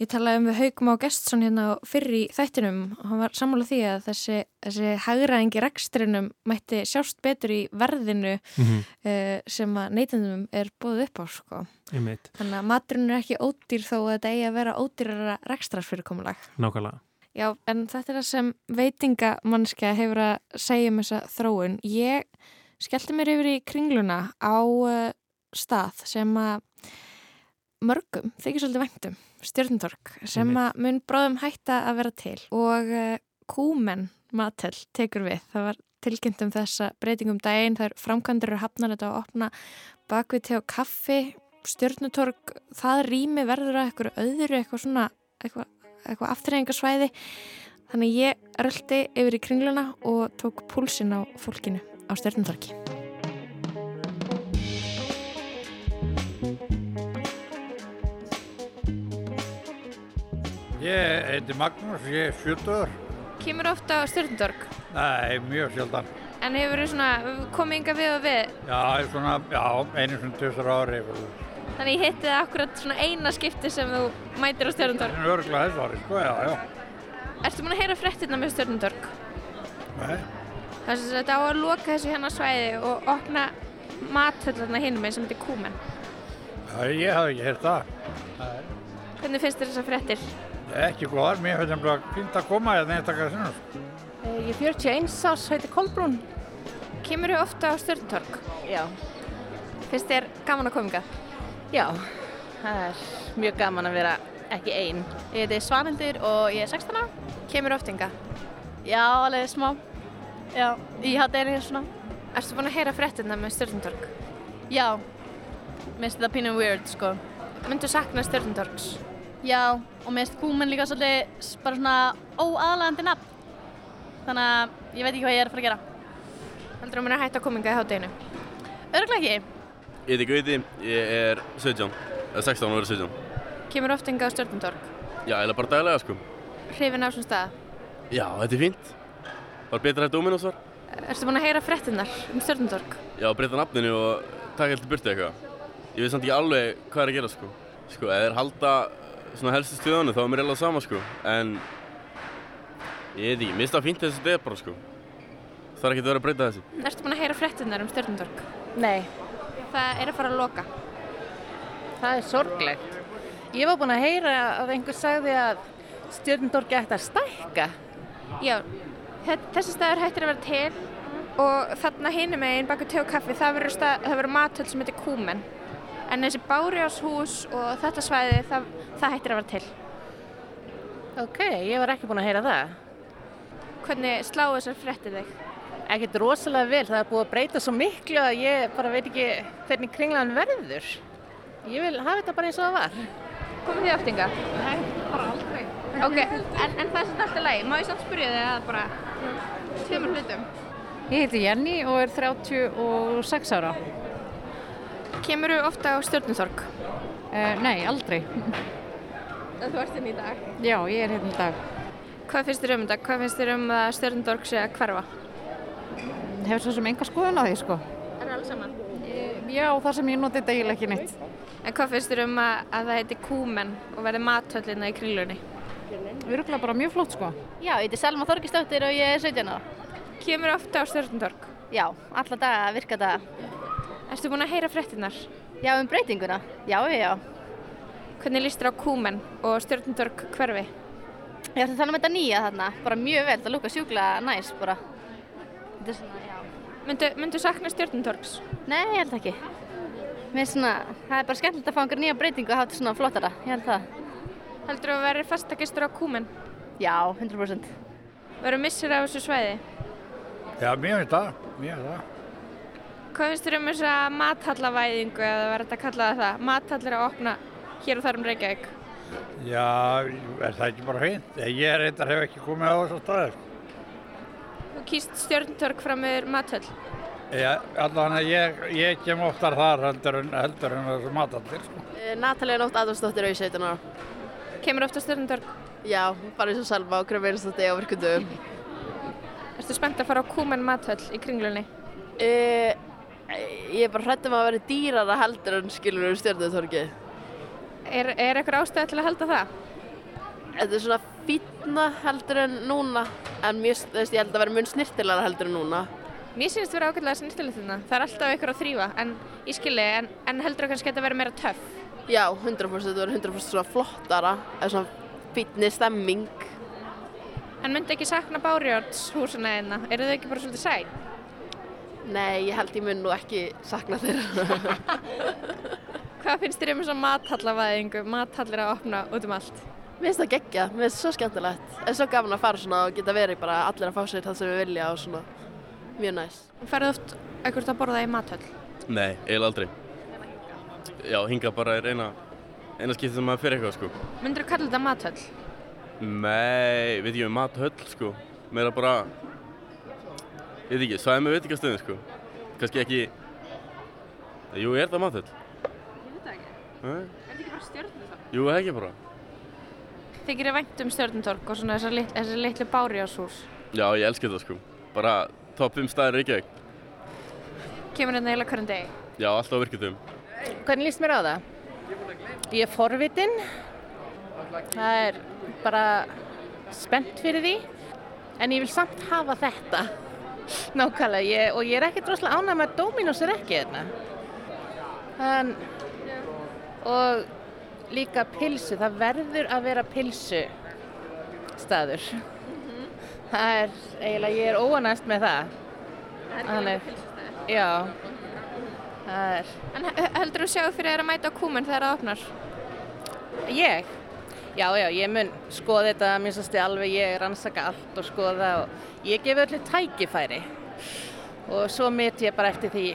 Speaker 2: Ég talaði um við Haugum á Gestsson hérna fyrir í þættinum og hann var sammála því að þessi, þessi hagraðingi rekstrinum mætti sjást betur í verðinu mm -hmm. uh, sem að neytendum er búið upp á sko. Þannig að maturinn er ekki ódýr þó að þetta eigi að vera ódýrara rekstrasfyrirkomulag.
Speaker 1: Nákvæmlega.
Speaker 2: Já, en þetta er það sem veitingamannskja hefur að segja um þessa þróun. Ég skellti mér yfir í kringluna á uh, stað sem að mörgum þykir svolítið vengtum stjórntork sem að mun bráðum hætta að vera til. Og uh, Kúmen Mattel tekur við. Það var tilkynnt um þessa breytingum daginn, það er framkvæmdur og hafnar þetta að opna bakvið til kaffi, stjórnutork það rými verður að eitthvað öðru, eitthvað svona eitthvað, eitthvað afturrengarsvæði þannig ég röldi yfir í kringluna og tók púlsin á fólkinu á stjórnutorki
Speaker 5: Ég heiti Magnús, ég er 70.
Speaker 2: Kymur ofta á Stjórnundorg?
Speaker 5: Nei, mjög sjaldan.
Speaker 2: En hefur svona komið yngar við og við?
Speaker 5: Já, svona, já, einu svona tjóðsar ári.
Speaker 2: Þannig ég hitti það akkurat svona eina skipti sem þú mætir á Stjórnundorg?
Speaker 5: Það er örgulega þessu ári, sko, já, já.
Speaker 2: Erstu búin að heyra frettirna með Stjórnundorg?
Speaker 5: Nei.
Speaker 2: Það er þetta á að loka þessu hérna svæði og opna mathöllarna hinn með sem heitir Kúmen.
Speaker 5: Já, ég hafði ekki heyrt það.
Speaker 2: Hvernig finnst þér þessar frettir?
Speaker 5: Ekki góðar, mér finnst það fint að koma hérna eitt akkar sinnum.
Speaker 6: Eh, ég er 41 árs, heiti Kolbrún.
Speaker 2: Kemur þau ofta á Stjórntorg?
Speaker 6: Já.
Speaker 2: Finnst þér gaman að kominga?
Speaker 6: Já, það er mjög gaman að vera ekki einn. Ég heiti Svanhildur og ég er 16 ára.
Speaker 2: Kemur oftinga?
Speaker 6: Já, alveg smá. Já, ég hafði einnig svona.
Speaker 2: Erstu búin að heyra frettina með Stjórntorg?
Speaker 6: Já, minnst þetta pínum weird sko.
Speaker 2: Myndu sakna Stjórntorgs?
Speaker 6: Já, og mér finnst Kúmen líka svolítið bara svona óaðlagandi nafn. Þannig að ég veit ekki hvað ég er að fara að gera.
Speaker 2: Heldur þú að mér að hætta kominga í hátteginu?
Speaker 6: Örglega ekki.
Speaker 7: Ég heiti Gauti, ég er 17, eða 16 og verið 17.
Speaker 2: Kemur oft enga á stjórnumtorg?
Speaker 7: Já, eða bara daglega sko.
Speaker 2: Hrifin af svona stað?
Speaker 7: Já, þetta er fínt. Var betra að Dominos var?
Speaker 2: Erstu búin að heyra fréttinnar um stjórnumtorg?
Speaker 7: Já, breyta nafninu og taka eitthvað burti eitthvað. Ég veit samt ekki alveg hvað er að gera sko. Sko, ef þeir halda svona helstu stöðunum þá er mér eiginlega sama sko. En ég veit ekki, mér finnst það fínt þetta er bara sko. Það er ekki að vera að breyta þessu.
Speaker 2: Erstu búin að heyra fréttinnar um stjórnumtorg?
Speaker 8: Nei,
Speaker 2: Það er að fara að loka.
Speaker 8: það er sorglegt. Ég var búin að heyra að einhver sagði að stjórnendorgi ætti að stækka.
Speaker 2: Já, þe- þessi staður hættir að vera til og þarna hinum meginn baku te og kaffi það verður, stað, það verður matöld sem heitir Kúmen. En þessi Bárjáshús og þetta svæði það, það hættir að vera til.
Speaker 8: Ok, ég var ekki búin að heyra það.
Speaker 2: Hvernig sláu þessar fréttir þig?
Speaker 8: Ekkert rosalega vel, það er búið að breyta svo miklu að ég bara veit ekki hvernig kringlan verður. Ég vil hafa þetta bara eins og það var.
Speaker 2: Komið þið aftinga? Nei, bara aldrei. Ok, en, en það er svona alltaf leið. Má ég samt spyrja þig að bara tveimur hlutum?
Speaker 9: Ég heiti Jenny og er 36 ára.
Speaker 2: Kemur þú ofta á stjórnumþorg?
Speaker 9: Uh, nei, aldrei.
Speaker 2: Þú ert inn í dag.
Speaker 9: Já, ég er hérna í dag.
Speaker 2: Hvað finnst þér um þetta? Hvað finnst þér um að stjórnumþorg sé að hverfa?
Speaker 9: Hefur svo sem enga skoðun á því, sko.
Speaker 2: Er það alls saman?
Speaker 9: Já, það sem ég noti þetta eiginlega ekki neitt.
Speaker 2: En hvað finnst þér um að, að það heiti Kúmen og verði matöllina í kringlunni?
Speaker 9: Virkulega bara mjög flott, sko.
Speaker 6: Já, ég heiti Selma Þorgistóttir og ég er 17 ára.
Speaker 2: Kemur ofta á stjórnumþorg?
Speaker 6: Já, alla daga, virka daga.
Speaker 2: Erstu búin að heyra fréttinnar?
Speaker 6: Já, um breytinguna. Já, já.
Speaker 2: Hvernig líst þér á Kúmen og stjórnumþorg hverfi?
Speaker 6: Ég ætla að tala um þetta nýja þarna, bara mjög vel, það lúka sjúklega næs bara. Þetta er svona, já.
Speaker 2: Myndu, myndu sakna stjórnumþorgs?
Speaker 6: Nei, ég held ekki. Mér er svona, það er bara skemmtilegt að fá einhver nýja breytingu og hafa þetta svona flottara, ég held það.
Speaker 2: Heldur þú að verði fastagistur á Kúmen?
Speaker 6: Já, 100%.
Speaker 2: Verður missir af þessu svæði?
Speaker 5: Já, mér finnst það, mér finnst það.
Speaker 2: Hvað finnst þér um þessa mathallavæðingu eða verður þetta að kalla það það? Mathallir að opna hér og þar um Reykjavík.
Speaker 5: Já, er það ekki bara fínt? Ég er eitthvað hef ekki komið á þessu staði.
Speaker 2: Þú kýst stjórnumþorg fram meður mathöll.
Speaker 5: Já, allavega ég, ég kem oftar þar heldur en, heldur en þessu matallir. Sko.
Speaker 10: Natalia Nótt Adamsdóttir og ég 17 ára.
Speaker 2: Kemur ofta stjórnumþorg?
Speaker 10: Já, bara eins og Selma og Kröfum Einsdóttir á virkundum.
Speaker 2: Erstu spennt að fara á Kúmen mathöll í kringlunni?
Speaker 10: E, ég er bara hrættum að vera dýrara heldur en skilur um stjórnutorkið.
Speaker 2: Er, er eitthvað ástæði til að halda það?
Speaker 10: Þetta er svona fínna heldur en núna, en mjög, veist, ég held að vera mun snirtilara heldur en núna.
Speaker 2: Mér sýnist vera ákveðlega snirtilegt þarna. Það er alltaf ykkur að þrýfa, en ég skilji, en, en heldur þú kannski að þetta vera meira töff?
Speaker 10: Já, 100% þetta verður 100% svona flottara, eða svona fínni stemming.
Speaker 2: En myndi ekki sakna Bárjórns húsina einna? Eru þau ekki bara svolítið sæn?
Speaker 10: Nei, ég held ég mun nú ekki sakna þeirra.
Speaker 2: Hvað finnst þér um þessa mathallavæðingu, mathallir að opna út um allt?
Speaker 10: Mér finnst það geggja, mér finnst það svo skemmtilegt. Það er svo gaman að fara svona og geta verið bara allir að fá sér það sem við vilja og svona mjög næs.
Speaker 2: Færðu oft eitthvað að borða í mathöll?
Speaker 7: Nei, eiginlega aldrei. Já, hinga bara er eina, eina skiptið sem maður fyrir eitthvað sko.
Speaker 2: Myndir þú kalla þetta mathöll?
Speaker 7: Nei, veit ekki um mathöll sko. Meira bara, veit ekki, svæði með veitingastöðin sko. Kannski ekki, jú, er það mathöll?
Speaker 2: Ég veit það ekki.
Speaker 7: Nei,
Speaker 2: Er þetta ekki bara stjórnumþorg?
Speaker 7: jú, ekki bara.
Speaker 2: Þykir ég vænt um stjórnumþorg og svona þessar lit, þessar litlu Bárjórnshús?
Speaker 7: Já, ég elski þetta sko. Bara topp 5 staðir Reykjavík.
Speaker 2: Kemur hérna eiginlega hverjum degi?
Speaker 7: Já, alltaf á virkutum.
Speaker 8: Hvernig líst mér á það? Ég er forvitin. Það er bara spennt fyrir því. En ég vil samt hafa þetta. Nákvæmlega. Ég, og ég er ekkert rosalega ánægð með að Dominos er ekki hérna. En, og líka pilsu. Það verður að vera pilsu staður. Það er eiginlega, ég er óanæst með það. Þannig, já. Það er
Speaker 2: En he- heldur þú sjáu fyrir að mæta á Kúmen þegar það opnar?
Speaker 8: Ég? Já, já, ég mun skoða þetta að minnstasti alveg, ég rannsaka allt og skoða og ég gef öllu tækifæri og svo met ég bara eftir því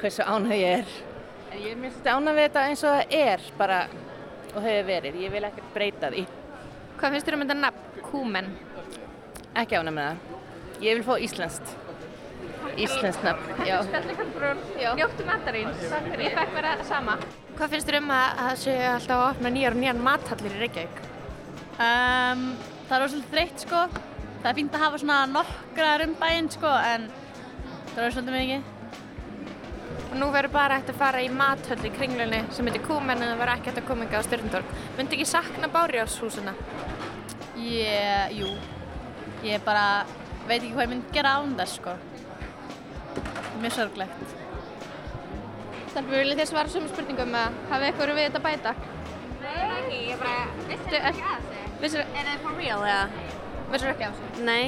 Speaker 8: hversu ánæg ég er. En ég minnstasti ánæg við þetta eins og það er, bara og hefur verið. Ég vil ekkert breyta því.
Speaker 2: Hvað finnst þér um þetta nafn, Kúmen?
Speaker 8: Ekki ánæg með það. Ég vil fá íslenskt. Íslenskt nafn, já.
Speaker 2: Spjallikálbrún, njóttu matarinn. Takk fyrir. Ég fekk vera sama. Hvað finnst þér um að það séu alltaf að opna nýjar og nýjar mathallir í Reykjavík?
Speaker 6: Um, það er svolítið þreytt sko. Það er fínt að hafa svona nokkrar um bæinn sko en það er svolítið mikið.
Speaker 2: Og nú verður bara hægt að fara í mathöll í kringlunni sem heitir Kúmen en það verður ekki hægt að koma yngi á Stjórntorg. Myndi ekki sakna Bárjárshúsuna?
Speaker 6: Ég, jú. Ég bara veit ekki hvað ég myndi gera án þess sko. Mjög sorglegt.
Speaker 2: Stelpur, viljið þið svara sömu spurningum eða hafið eitthvað við þetta að bæta?
Speaker 10: Nei, ég bara,
Speaker 2: Veistu ekki að þessu? Vissir,
Speaker 10: er það for real eða?
Speaker 2: vissir ekki að þessu?
Speaker 10: Nei,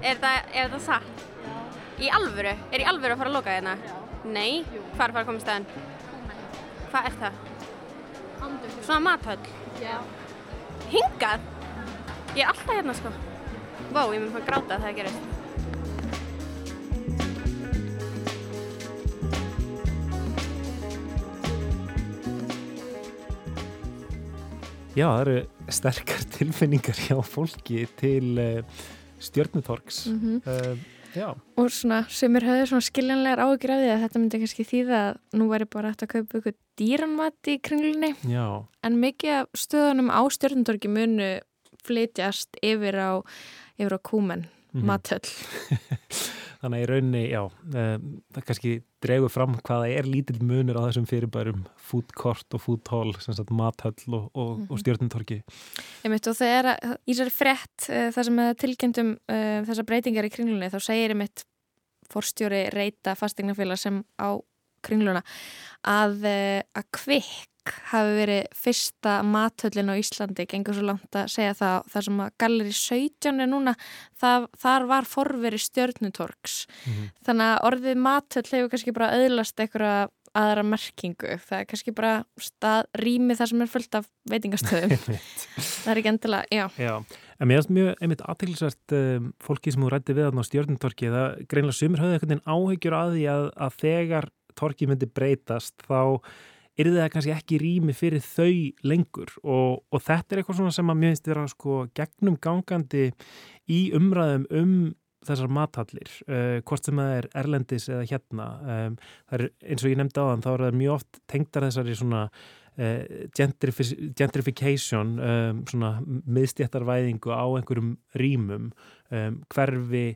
Speaker 10: er það, er það satt? Já. Í alvöru? Er í alvöru að fara að loka hérna? Já. Nei, er að fara að koma í staðinn? Hvað er það?
Speaker 2: Andum.
Speaker 10: Svona mathöll?
Speaker 2: Já.
Speaker 10: Hingað? Ég er alltaf hérna sko. Vá, ég mun fara að gráta þegar það gerist.
Speaker 1: Já, það eru sterkar tilfinningar hjá fólki til uh, stjörnutorgs.
Speaker 2: Mhm.
Speaker 1: uh, já,
Speaker 2: Og svona, semur höfðu svona skiljanlegar því að þetta myndi kannski þýða að nú væri bara hægt að kaupa ykkur dýranmat í kringlunni.
Speaker 1: já,
Speaker 2: En mikið af stöðunum á Stjörntorgi munu flytjast yfir á, yfir á Kúmen,
Speaker 1: Mhm.
Speaker 2: mathöll.
Speaker 1: þannig að í rauninni, já, um, það kannski dregur fram hvaða er lítill munur á þessum fyrirbærum food court og food hall, sem sagt mathöll og, og,
Speaker 2: Mhm.
Speaker 1: og stjörnutorgi.
Speaker 2: Einmitt, og þegar að- í þessari frétt uh, þar sem er tilkynntum uh, þessar breytingar í kringlunni þá segir einmitt forstjóri reyta fastegnafélag sem á kringluna að, uh, að kvikk hafi verið fyrsta mathöllin á Íslandi, gengur svo langt að segja það þar sem að Galleri 17 er núna, það, þar var forveri stjörnutorgs.
Speaker 1: Mhm.
Speaker 2: þannig að orðið mathöll hefur kannski bara auðlast einhverja aðra merkingu. Það er kannski bara stað, rými þar sem er fullt af veitingastöðum. Það er ekki endilega, já.
Speaker 1: Já, en mér finnst mjög einmitt aðteglisvært um, fólki sem þú rætti við á stjörnutorki það greinlega sumir höfðu einhvern veginn áhyggjur að því að, að þegar torki myndi breytast þá er það kannski ekki rými fyrir þau lengur? Og, og þetta er eitthvað sem að mér finnst vera sko gegnum gangandi í umræðum um þessar mathallir, uh, hvort sem það er erlendis eða hérna. Um, er eins og ég nefndi á þann, þá er það mjög oft tengdar þessari svona uh, gentrifi gentrification um, svona miðstjættarvæðingu á einhverjum rýmum um, hverfi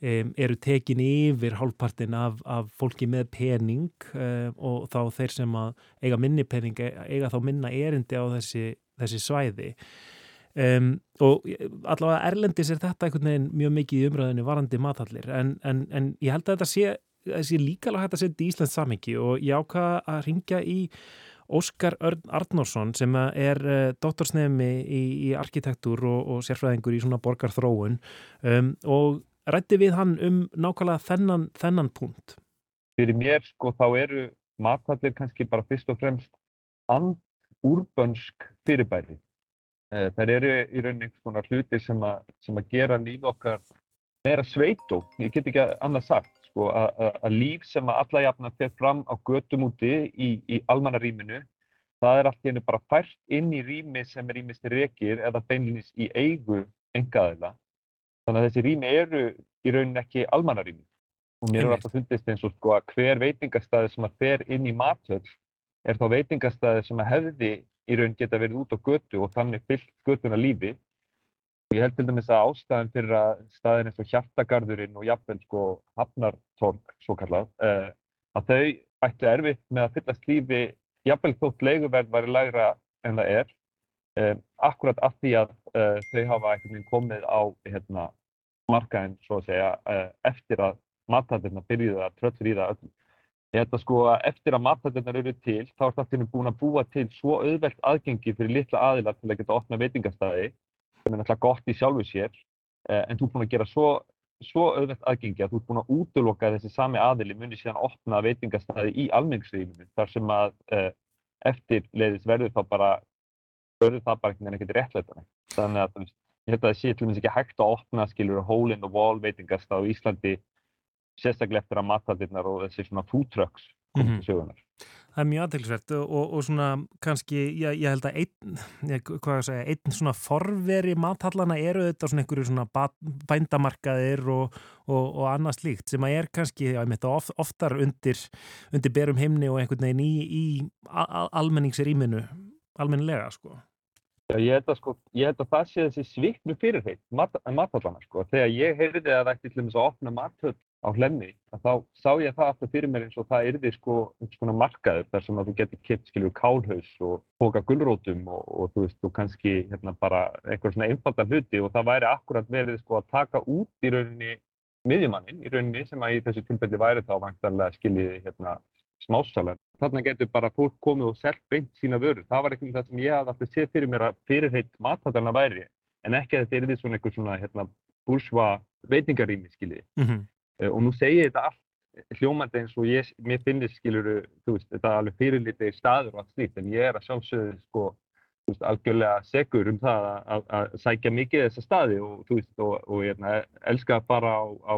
Speaker 1: um, eru tekin yfir hálfpartin af, af fólki með pening um, og þá þeir sem eiga minni pening eiga þá minna erindi á þessi, þessi svæði. Um, og allavega erlendis er þetta einhvern veginn mjög mikið í umræðinu varandi mathallir en, en, en ég held að þetta sé, að sé líka alveg hægt að setja í Íslands samingi og ég ákvaða að ringja í Óskar Örn Arnórsson sem er uh, doktorsnefni í, í arkitektúr og, og sérfræðingur í svona borgarþróun. Um, og rætti við hann um nákvæmlega þennan, þennan punkt.
Speaker 11: Fyrir mér sko þá eru mathallir kannski bara fyrst og fremst and-úrbönsk fyrirbæri. Það eru í rauninni konar hluti sem, a, sem að gera líf okkar meira sveitó, ég get ekki annað sagt, sko, að líf sem að alla jafna fer fram á götum úti í, í almannarýminu, það er allt í hennu bara fært inn í rými sem er rýmist rekir eða beinlinis í eigu engaðila. Þannig að þessi rými eru í rauninni ekki almannarými. Og mér er alltaf fundist eins og sko að hver veitingastæði sem að fer inn í matöll er þá veitingastæði sem að hefði í raun geta verið út á götu og þannig fyllt götuna lífi. Ég held til dæmis að ástæðan fyrir að staðin eins og hjartagarðurinn og jafnvel sko hafnartorg svo kallað, uh, að þau ættu erfitt með að fyllast lífi jafnvel þótt leiguverð væri lægra en það er. Um, akkurat af því að uh, þau hafa komið á hérna, markaðin svo að segja uh, eftir að mathaldirna byrjuði að tröllrýða öllum. Ég held að sko að eftir að mathættirnar eru til, þá er það búin að búa til svo auðvelt aðgengi fyrir litla aðilar til að geta opna veitingastæði, sem er náttúrulega gott í sjálfu sér, en þú er búin að gera svo, svo auðvelt aðgengi að þú er búin að útloka þessi sami aðili muni síðan opna veitingastæði í almenningsrýminu, þar sem að uh, eftirleiðis verður það bara, verður það bara ekkert réttlætana. Þannig að ég held að það sé til dæmis ekki hægt að opna, skilur, hole in the wall veitingastæði á Íslandi sérstaklega eftir að mathaldirnar og þessi svona food trucks koma
Speaker 1: Mhm.
Speaker 11: til sögunar.
Speaker 1: Það er mjög aðteglisvert og, og, og svona kannski, ég, ég held að einn, ég, hvað að segja, einn svona forveri mathallana eru þetta svona einhverju svona bændamarkaðir og, og, og annað slíkt sem að er kannski, já, ég mitt of, oftar undir, undir berum heimni og einhvern veginn í, í almenningsrýminu, almennilega, sko.
Speaker 11: Ég held að, sko, ég held að það sé þessi sviknu fyrirheit mat, mathallana. Sko. Þegar ég heyrði að það ætti til þess að opna mathöll á hlemmi, að þá sá ég það aftur fyrir mér eins og það yrði sko, einhvers konar markaður þar sem að þú getur kipt skilju kálhaus og póka gulrótum og, og þú veist, þú kannski hérna bara einhver svona einfalda hluti og það væri akkurat verið sko að taka út í rauninni miðjumannin í rauninni sem að í þessu tilfelli væri þá vantanlega skiljiði hérna smásalar. Þarna getur bara fólk komið og selt beint sína vörur. Það var eitthvað sem ég hafði alltaf séð fyrir mér að fyrirheit mathattana væri en ekki að þetta yrði svona einhver svona hérna búrsva veitingarými skiljiði.
Speaker 1: Mm -hmm.
Speaker 11: Uh, og nú segi ég þetta allt hljómandi eins og ég, mér finnist skiluru, þú veist, þetta er alveg fyrirlitið staður og allt slíkt, en ég er að sjálfsögðu sko, veist, algjörlega segur um það að, að, að sækja mikið þessa staði og veist, og, og ég er elska að fara á, á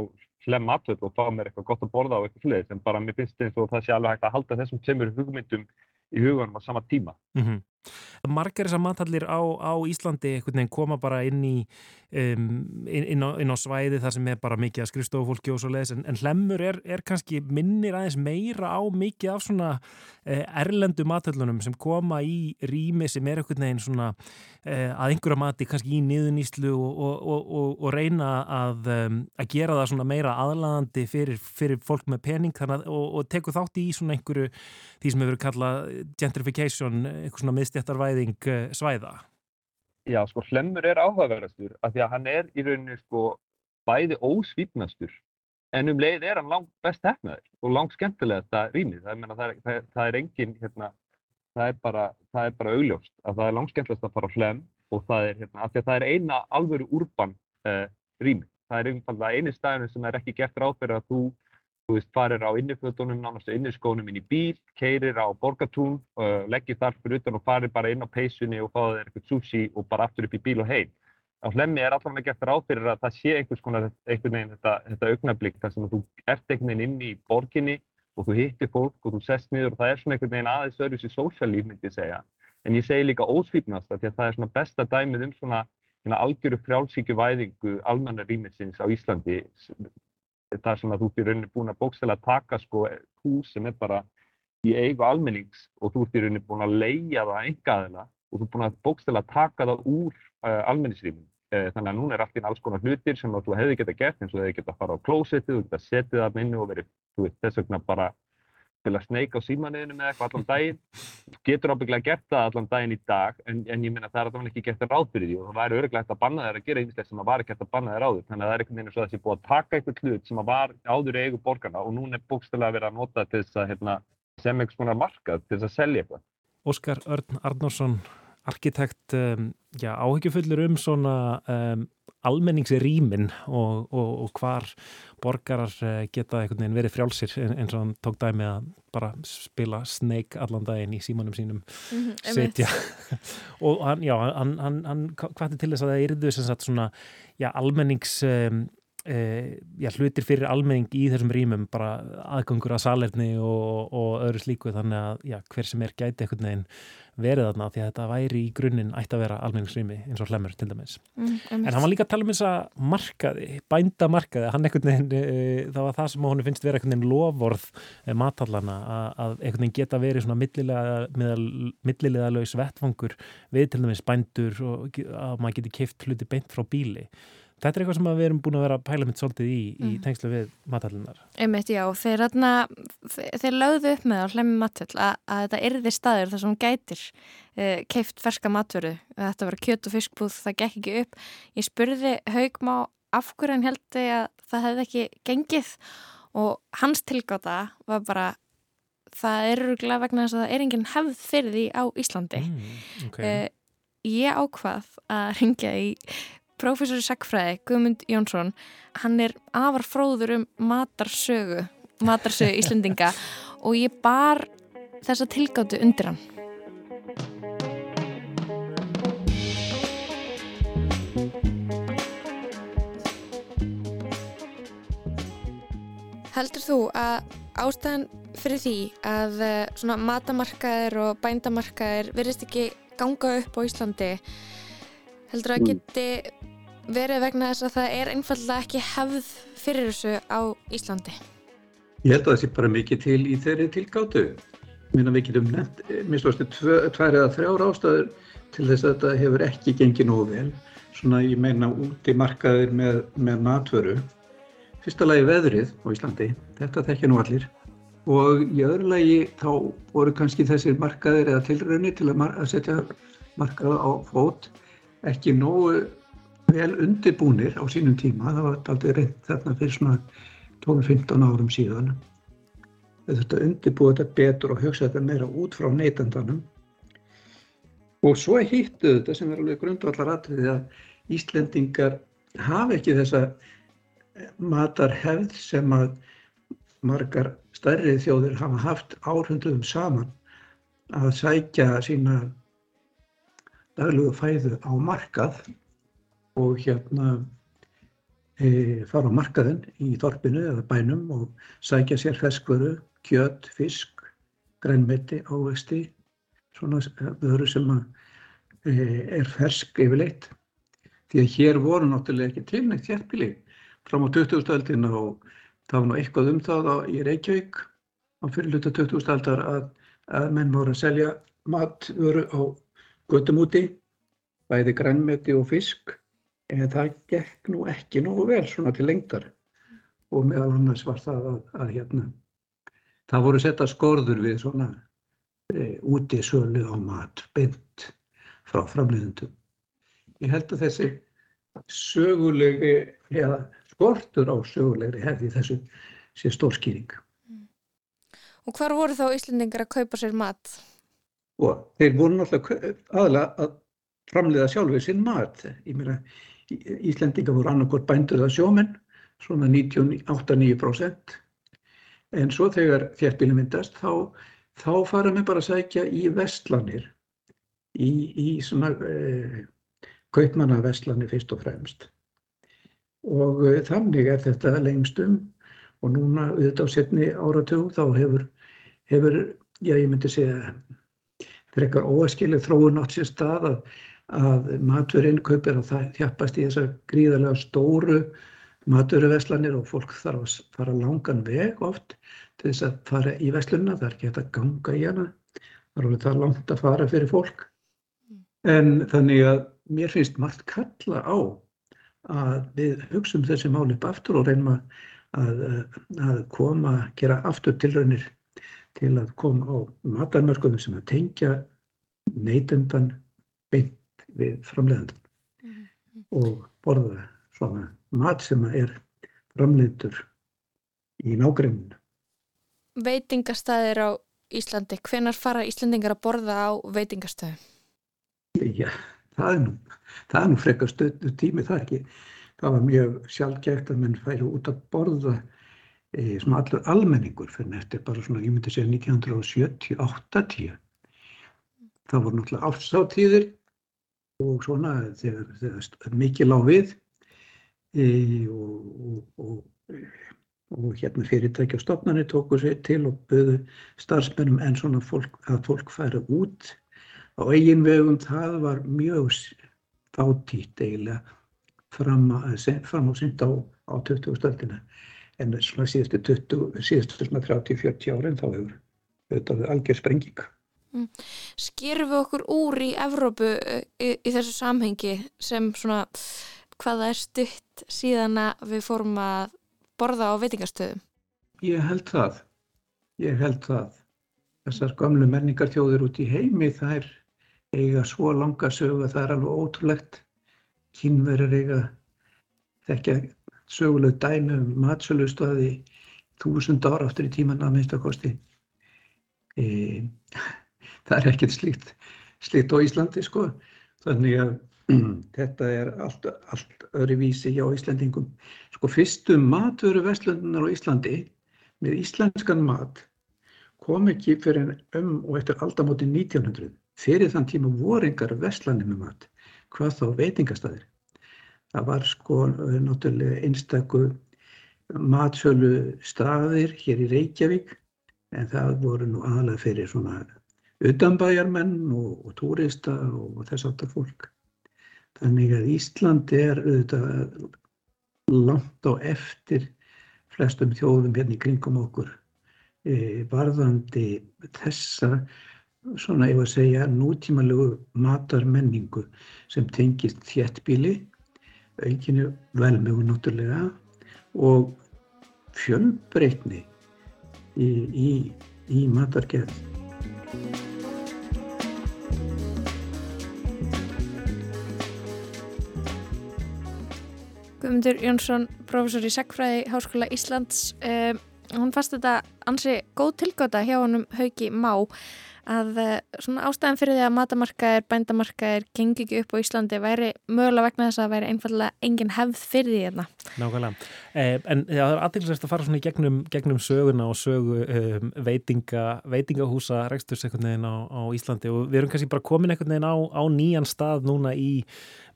Speaker 11: hlem matvöld og fá mér eitthvað gott að borða á eitthvað fleðis, en bara mér finnst eins og það sé alveg hægt að halda þessum tsemur hugmyndum í hugunum á sama tíma.
Speaker 1: Mm -hmm. Margar þessar mathallir á, á Íslandi koma bara inn í um, inn, inn, á, inn á svæði þar sem er bara mikið að skrifstofufólki og svo leiðis en, en hlemmur er, er kannski minnir aðeins meira á mikið af svona eh, erlendu mathallunum sem koma í rými sem er einhvern veginn svona eh, að einhverja mati kannski í niðuníslu og, og, og, og reyna að, um, að gera það svona meira aðlaðandi fyrir, fyrir fólk með pening að, og tekur þátt í svona einhverju því sem hefur kallað gentrification, eitthvað svona miðstjættarvæðing svæða.
Speaker 11: Já, sko, Hlemmur er áhugaverðastur af því að hann er í rauninu sko bæði ósvífnastur en um leið er hann langt best hefnaður og langt skemmtilega þetta rýmið. Það, það, er, það, það er engin, hérna, það er bara, það er bara augljóst að það er langt skemmtilegast að fara á Hlemm og það er, hérna, af því að það er eina alvöru úrban uh, rýmið. Það er einfallega eini staðinu sem er ekki gert ráð fyrir að þú þú veist, farir á innifötunum, nánast inniskónum inn í bíl, keirir á borgatún, uh, leggir þar fyrir utan og farir bara inn á peysunni og fáið þér eitthvað sushi og bara aftur upp í bíl og heim. Á hlemmi er allavega gert ráð fyrir að það sé einhvers konar einhvern veginn þetta, þetta augnablík þar sem þú ert einhvern veginn inn í borginni og þú hittir fólk og þú sest niður og það er svona einhvern veginn aðeins öðruðs í sósjálíf myndi ég segja. En ég segi líka ósvífnast því að það er svona besta dæmið um svona, algjöru frjálsíkjuvæðingu almanna rýmisins á Íslandi þar sem að þú ert í rauninni búin að bókstæla að taka sko hús sem er bara í eigu almennings og þú ert í rauninni búin að leia það engaðina og þú ert búin að bókstæla að taka það úr uh, almenningsrýmum. Uh, þannig að núna er allt í alls konar hlutir sem þú hefði geta gert eins og þú hefði geta að fara á klósettið, þú geta setið það minni og verið, þú veist, þess vegna bara til að sneika á símanniðinu með eitthvað allan daginn. Getur ábygglega gert það allan daginn í dag en, en ég minna það er allavega ekki gert ráð fyrir því og það væri öruglega hægt að banna þér að gera einhverslega sem það var ekki hægt að banna þér áður. Þannig að það er einhvern veginn svo að þessi búið að taka einhvern hlut sem var áður í eigu borgarna og núna er bókstælega verið að nota til þess að hérna, sem einhvers konar markað til þess að selja eitthvað.
Speaker 1: Óskar Örn Arnórsson, arkitekt, um, já, áhyggjufullur um svona um, almenningsrýmin og, og, og hvar borgarar geta einhvern veginn verið frjálsir eins og hann tók dæmi að bara spila Snake allan daginn í símanum sínum
Speaker 2: mm -hmm,
Speaker 1: setja og hann, já, hann, hann, hann hvað er til þess að það yrðu sem sagt svona, já, almennings um, Uh, já, hlutir fyrir almenning í þessum rýmum bara aðgangur að salerni og, og öðru slíku þannig að já, hver sem er gæti einhvern veginn verið þarna því að þetta væri í grunninn ætti að vera almenningsrými eins og hlemur til dæmis.
Speaker 2: Mm,
Speaker 1: en hann var líka að tala um þess að markaði bændamarkaði, hann einhvern veginn uh, það var það sem hún finnst vera einhvern veginn lovorð uh, matallana að, að einhvern veginn geta verið svona millilega millilega laus vettfangur við til dæmis bændur og að maður geti kift hluti beint frá bíli Þetta er eitthvað sem við erum búin að vera að pæla mitt svolítið í, í
Speaker 2: Mm.
Speaker 1: tengslu við matallunar.
Speaker 2: Einmitt, já, þeir, atna, þeir lögðu upp með á hlemmi matvöld að, að þetta erði staður þar sem hún gætir uh, keift ferska matvöru. Þetta var kjöt og fiskbúð, það gekk ekki upp. Ég spurði Haugmá af hverju hann held að það hefði ekki gengið og hans tilgáta var bara það er rúglega vegna þess að það er enginn hefð fyrir því á Íslandi.
Speaker 1: Mm, okay.
Speaker 2: uh, ég ákvað að ringja í Professor í Sackfræði, Guðmund Jónsson, hann er afar fróður um matarsögu, matarsögu Íslendinga og ég bar þessa tilgáttu undir hann. Heldur þú að ástæðan fyrir því að eh, svona matamarkaðir og bændamarkaðir verðist ekki ganga upp á Íslandi heldur að
Speaker 12: Mm.
Speaker 2: geti verið vegna þess að það er einfallega ekki hefð fyrir þessu á Íslandi
Speaker 12: Ég held að það sé bara mikið til í þeirri tilgáttu. Minna við getum nefnt, minnst ástu, tvær eða þrjár ástæður til þess að þetta hefur ekki gengið nógu vel. Svona ég meina út í markaðir með, með matvöru. Fyrsta lagi veðrið á Íslandi, þetta þekkja nú allir. Og í öðru lagi þá voru kannski þessir markaðir eða tilraunir til að, mar að setja markað á fót ekki nógu vel undirbúnir á sínum tíma. Það var aldrei reynd þarna fyrir svona 12-15 árum síðan. Þau þurftu að undirbúa þetta betur og hugsa þetta meira út frá neytandanum. Og svo hittu þetta sem er alveg grundvallar atriði að Íslendingar hafa ekki þessa matarhefð sem að margar stærri þjóðir hafa haft árhundruðum saman að sækja sína daglugu fæðu á markað og hérna e, fara á markaðinn í þorpinu eða bænum og sækja sér ferskvöru, kjöt, fisk, grænmeti, ávexti, svona vöru sem að, e, er fersk yfirleitt. Því að hér voru náttúrulega ekki tilnægt þjættbíli fram á 20. öldina og það var nú eitthvað um það á, í Reykjavík á fyrirluta 20. aldar að, að menn voru að selja matvöru á göttum úti, bæði grænmeti og fisk en það gekk nú ekki nógu vel svona til lengdar og meðal annars var það að, að hérna, það voru setta skorður við svona e, úti sölu á mat beint frá framleiðendum. Ég held að þessi sögulegi, eða skortur á sögulegri hefði þessu sé stórskýring.
Speaker 2: Og hvar voru þá Íslendingar að kaupa sér mat?
Speaker 12: Og þeir voru náttúrulega aðalega að framleiða sjálfur sinn mat. Ég meina, Íslendingar voru annarkort bændur eða sjómenn, svona 98-9%. En svo þegar þéttbílum myndast, þá, þá fara við bara að sækja í vestlanir, í, í svona eh, kaupmannavestlanir fyrst og fremst. Og eh, þannig er þetta lengstum og núna auðvitað á setni áratug þá hefur, hefur, já ég myndi segja, frekar óaskileg þróun átt sér stað að að matvöruinnkaup er að það þjappast í þessar gríðarlega stóru matvöruverslanir og fólk þarf að fara langan veg oft til þess að fara í verslunna, það er ekki hægt að ganga í hana, það er alveg það langt að fara fyrir fólk. En þannig að mér finnst margt kalla á að við hugsum þessi máli upp aftur og reynum að, að koma, gera aftur tilraunir til að koma á matarmörkunum sem að tengja neytendan beint við framleiðandan og borða svona mat sem er framleitur í nágruninu.
Speaker 2: Veitingastæðir á Íslandi, hvenar fara Íslandingar að borða á veitingastöðum?
Speaker 12: Já, það er nú, það er nú frekar stöðu tími það ekki. Það var mjög sjálfgægt að menn færi út að borða e, svona allur almenningur fyrir eftir bara svona, ég myndi segja 1970-80. Það voru náttúrulega ástáttíðir og svona þegar, þegar mikið lág við e, og, og, og, og hérna fyrirtæki og stofnarnir tóku sér til og böðu starfsmennum en svona fólk, að fólk færi út á eigin vegum það var mjög fátítt eiginlega fram, að, fram á sýnd á, á 20. stöldina en svona síðustu 20, síðustu svona 30-40 árin þá hefur auðvitað algjör sprenging.
Speaker 2: Mm. Skerum við okkur úr í Evrópu í, í þessu samhengi sem svona hvaða er stutt síðan að við fórum að borða á veitingastöðum?
Speaker 12: Ég held það. Ég held það. Þessar gamlu menningarþjóðir út í heimi þær eiga svo langa sögu að það er alveg ótrúlegt. Kínverður eiga þekkja söguleg dæmi um matsölustöði þúsund ára aftur í tíman að minnstakosti. E, það er ekkert slíkt, slíkt á Íslandi sko. Þannig að þetta er allt, allt öðru vísi hjá Íslandingum. Sko fyrstu matvöru vestlundunar á Íslandi með íslenskan mat kom ekki fyrir um og eftir aldamóti 1900. Fyrir þann tíma voru engar vestlanir með mat, hvað þá veitingastæðir. Það var sko náttúrulega einstakur matsölu staðir hér í Reykjavík en það voru nú aðalega fyrir svona utanbæjarmenn og, og túrista og þess aftar fólk. Þannig að Ísland er auðvitað langt á eftir flestum þjóðum hérna í kringum okkur e, varðandi þessa svona ef að segja nútímalegu matarmenningu sem tengist þéttbíli, aukinu velmögu náttúrulega og fjölbreytni í, í, í matargerð.
Speaker 2: Guðmundur Jónsson, professor í Sækfræði Háskóla Íslands. Um, hún fast þetta ansi góð tilgóta hjá honum Hauki Má að uh, svona ástæðan fyrir því að matamarkaðir, bændamarkaðir gengi ekki upp á Íslandi væri mögulega vegna þess að væri einfallega engin hefð fyrir því hérna.
Speaker 1: Nákvæmlega. Eh, en já, það er aðeinsvægt að fara svona í gegnum, gegnum söguna og sögu um, veitinga, veitingahúsa reksturs einhvern veginn á, á Íslandi og við erum kannski bara komin veginn á, á nýjan stað núna í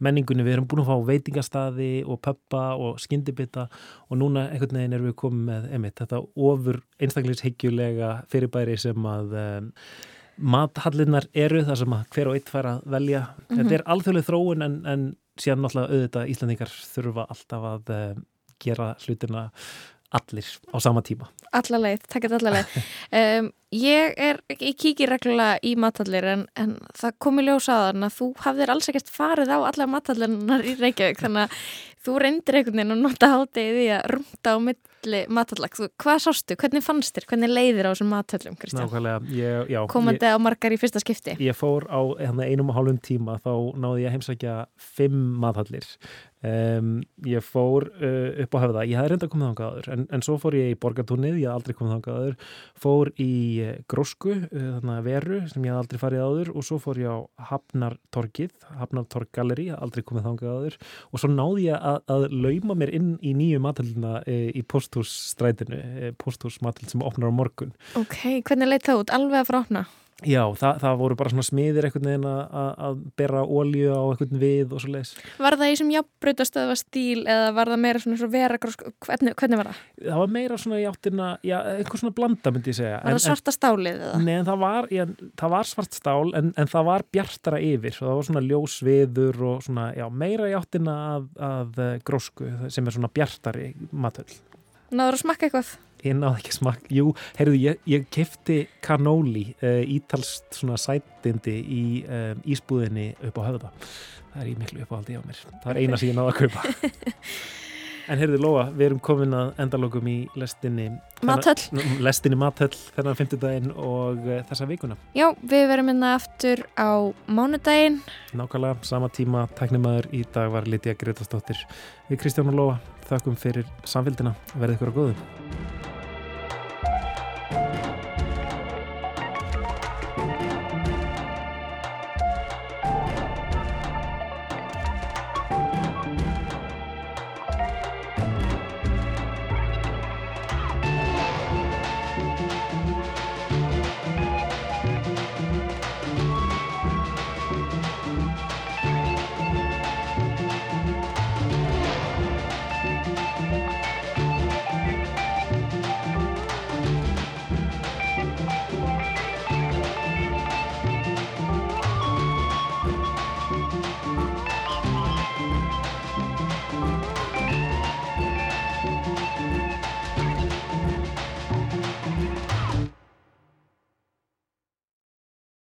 Speaker 1: menningunni. Við erum búin að fá veitingastaði og pöppa og skyndibita og núna einhvern veginn erum við komið með einmitt, þetta ofur einstaklingshyggjulega fyrirbæri sem að um, mathallinnar eru þar sem að hver og eitt fær að velja. Mm -hmm. Þetta er alþjóðlega þróun en, en síðan náttúrulega auðvitað Íslandingar þurfa alltaf að um, gera hlutina allir á sama tíma.
Speaker 2: Allarleið, takkit allarleið. Um, ég er, ég kíkir reglulega í matallir en, en það komi ljós á þann að þú hafðir alls ekkert farið á alla matallinnar í Reykjavík þannig að þú reyndir einhvern veginn að nota hátegi því að rúmta á milli matallag. Hvað sástu? Hvernig fannst þér? Hvernig leiðir á þessum matallum, Kristján?
Speaker 1: Nákvæmlega.
Speaker 2: Komandi
Speaker 1: ég,
Speaker 2: á margar í fyrsta skipti?
Speaker 1: Ég fór á einum og hálfum tíma þá náði ég að heimsækja fimm matallir. Um, ég fór uh, upp á höfða, ég hafði reynda komið þangað aður en, en svo fór ég í borgartúnið, ég hafði aldrei komið þangað aður fór í uh, grósku uh, þannig að veru sem ég hafði aldrei farið aður og svo fór ég á Hafnartorgið Hafnartorggalleri, ég hafði aldrei komið þangað aður og svo náði ég að, að lauma mér inn í nýju matallina í posthússtrætinu, posthúsmatall sem opnar á morgun.
Speaker 2: Ok, hvernig leitt það út? Alveg að frána?
Speaker 1: Já, það, það voru bara svona smiðir einhvern veginn að bera ólju á einhvern við og svo leiðis.
Speaker 2: Var það í sem jafnbröytastöðva stíl eða var það meira svona vera, hvernig, hvernig var það?
Speaker 1: Það var meira svona í áttina, já, einhver svona blanda myndi ég segja.
Speaker 2: Var en, það svarta stálið eða?
Speaker 1: Nei, en það var, já, það var svart stál en, en það var bjartara yfir það var svona ljósviður og svona, já, meira í áttina að, að grósku sem er svona bjartari matöll.
Speaker 2: Náður að smakka eitthvað?
Speaker 1: Ég náði ekki smakk, jú, heyrðu, ég, ég kefti kanóli, uh, ítalst svona sætindi í um, ísbúðinni upp á höfða. Það er í miklu uppáhaldi á mér. Það er eina sem ég náði að kaupa. en heyrðu, Lóa, við erum komin að endalókum í lestinni
Speaker 2: Mathöll.
Speaker 1: Lestinni Mathöll þennan fymtudaginn og uh, þessa vikuna.
Speaker 2: Já, við verum minna aftur á mánudaginn.
Speaker 1: Nákvæmlega, sama tíma, tæknimaður í dag var Lítiða Gretastóttir. Við Kristján og Lóa þakkum fyrir samfélgina. Verðið ykkur á góðu.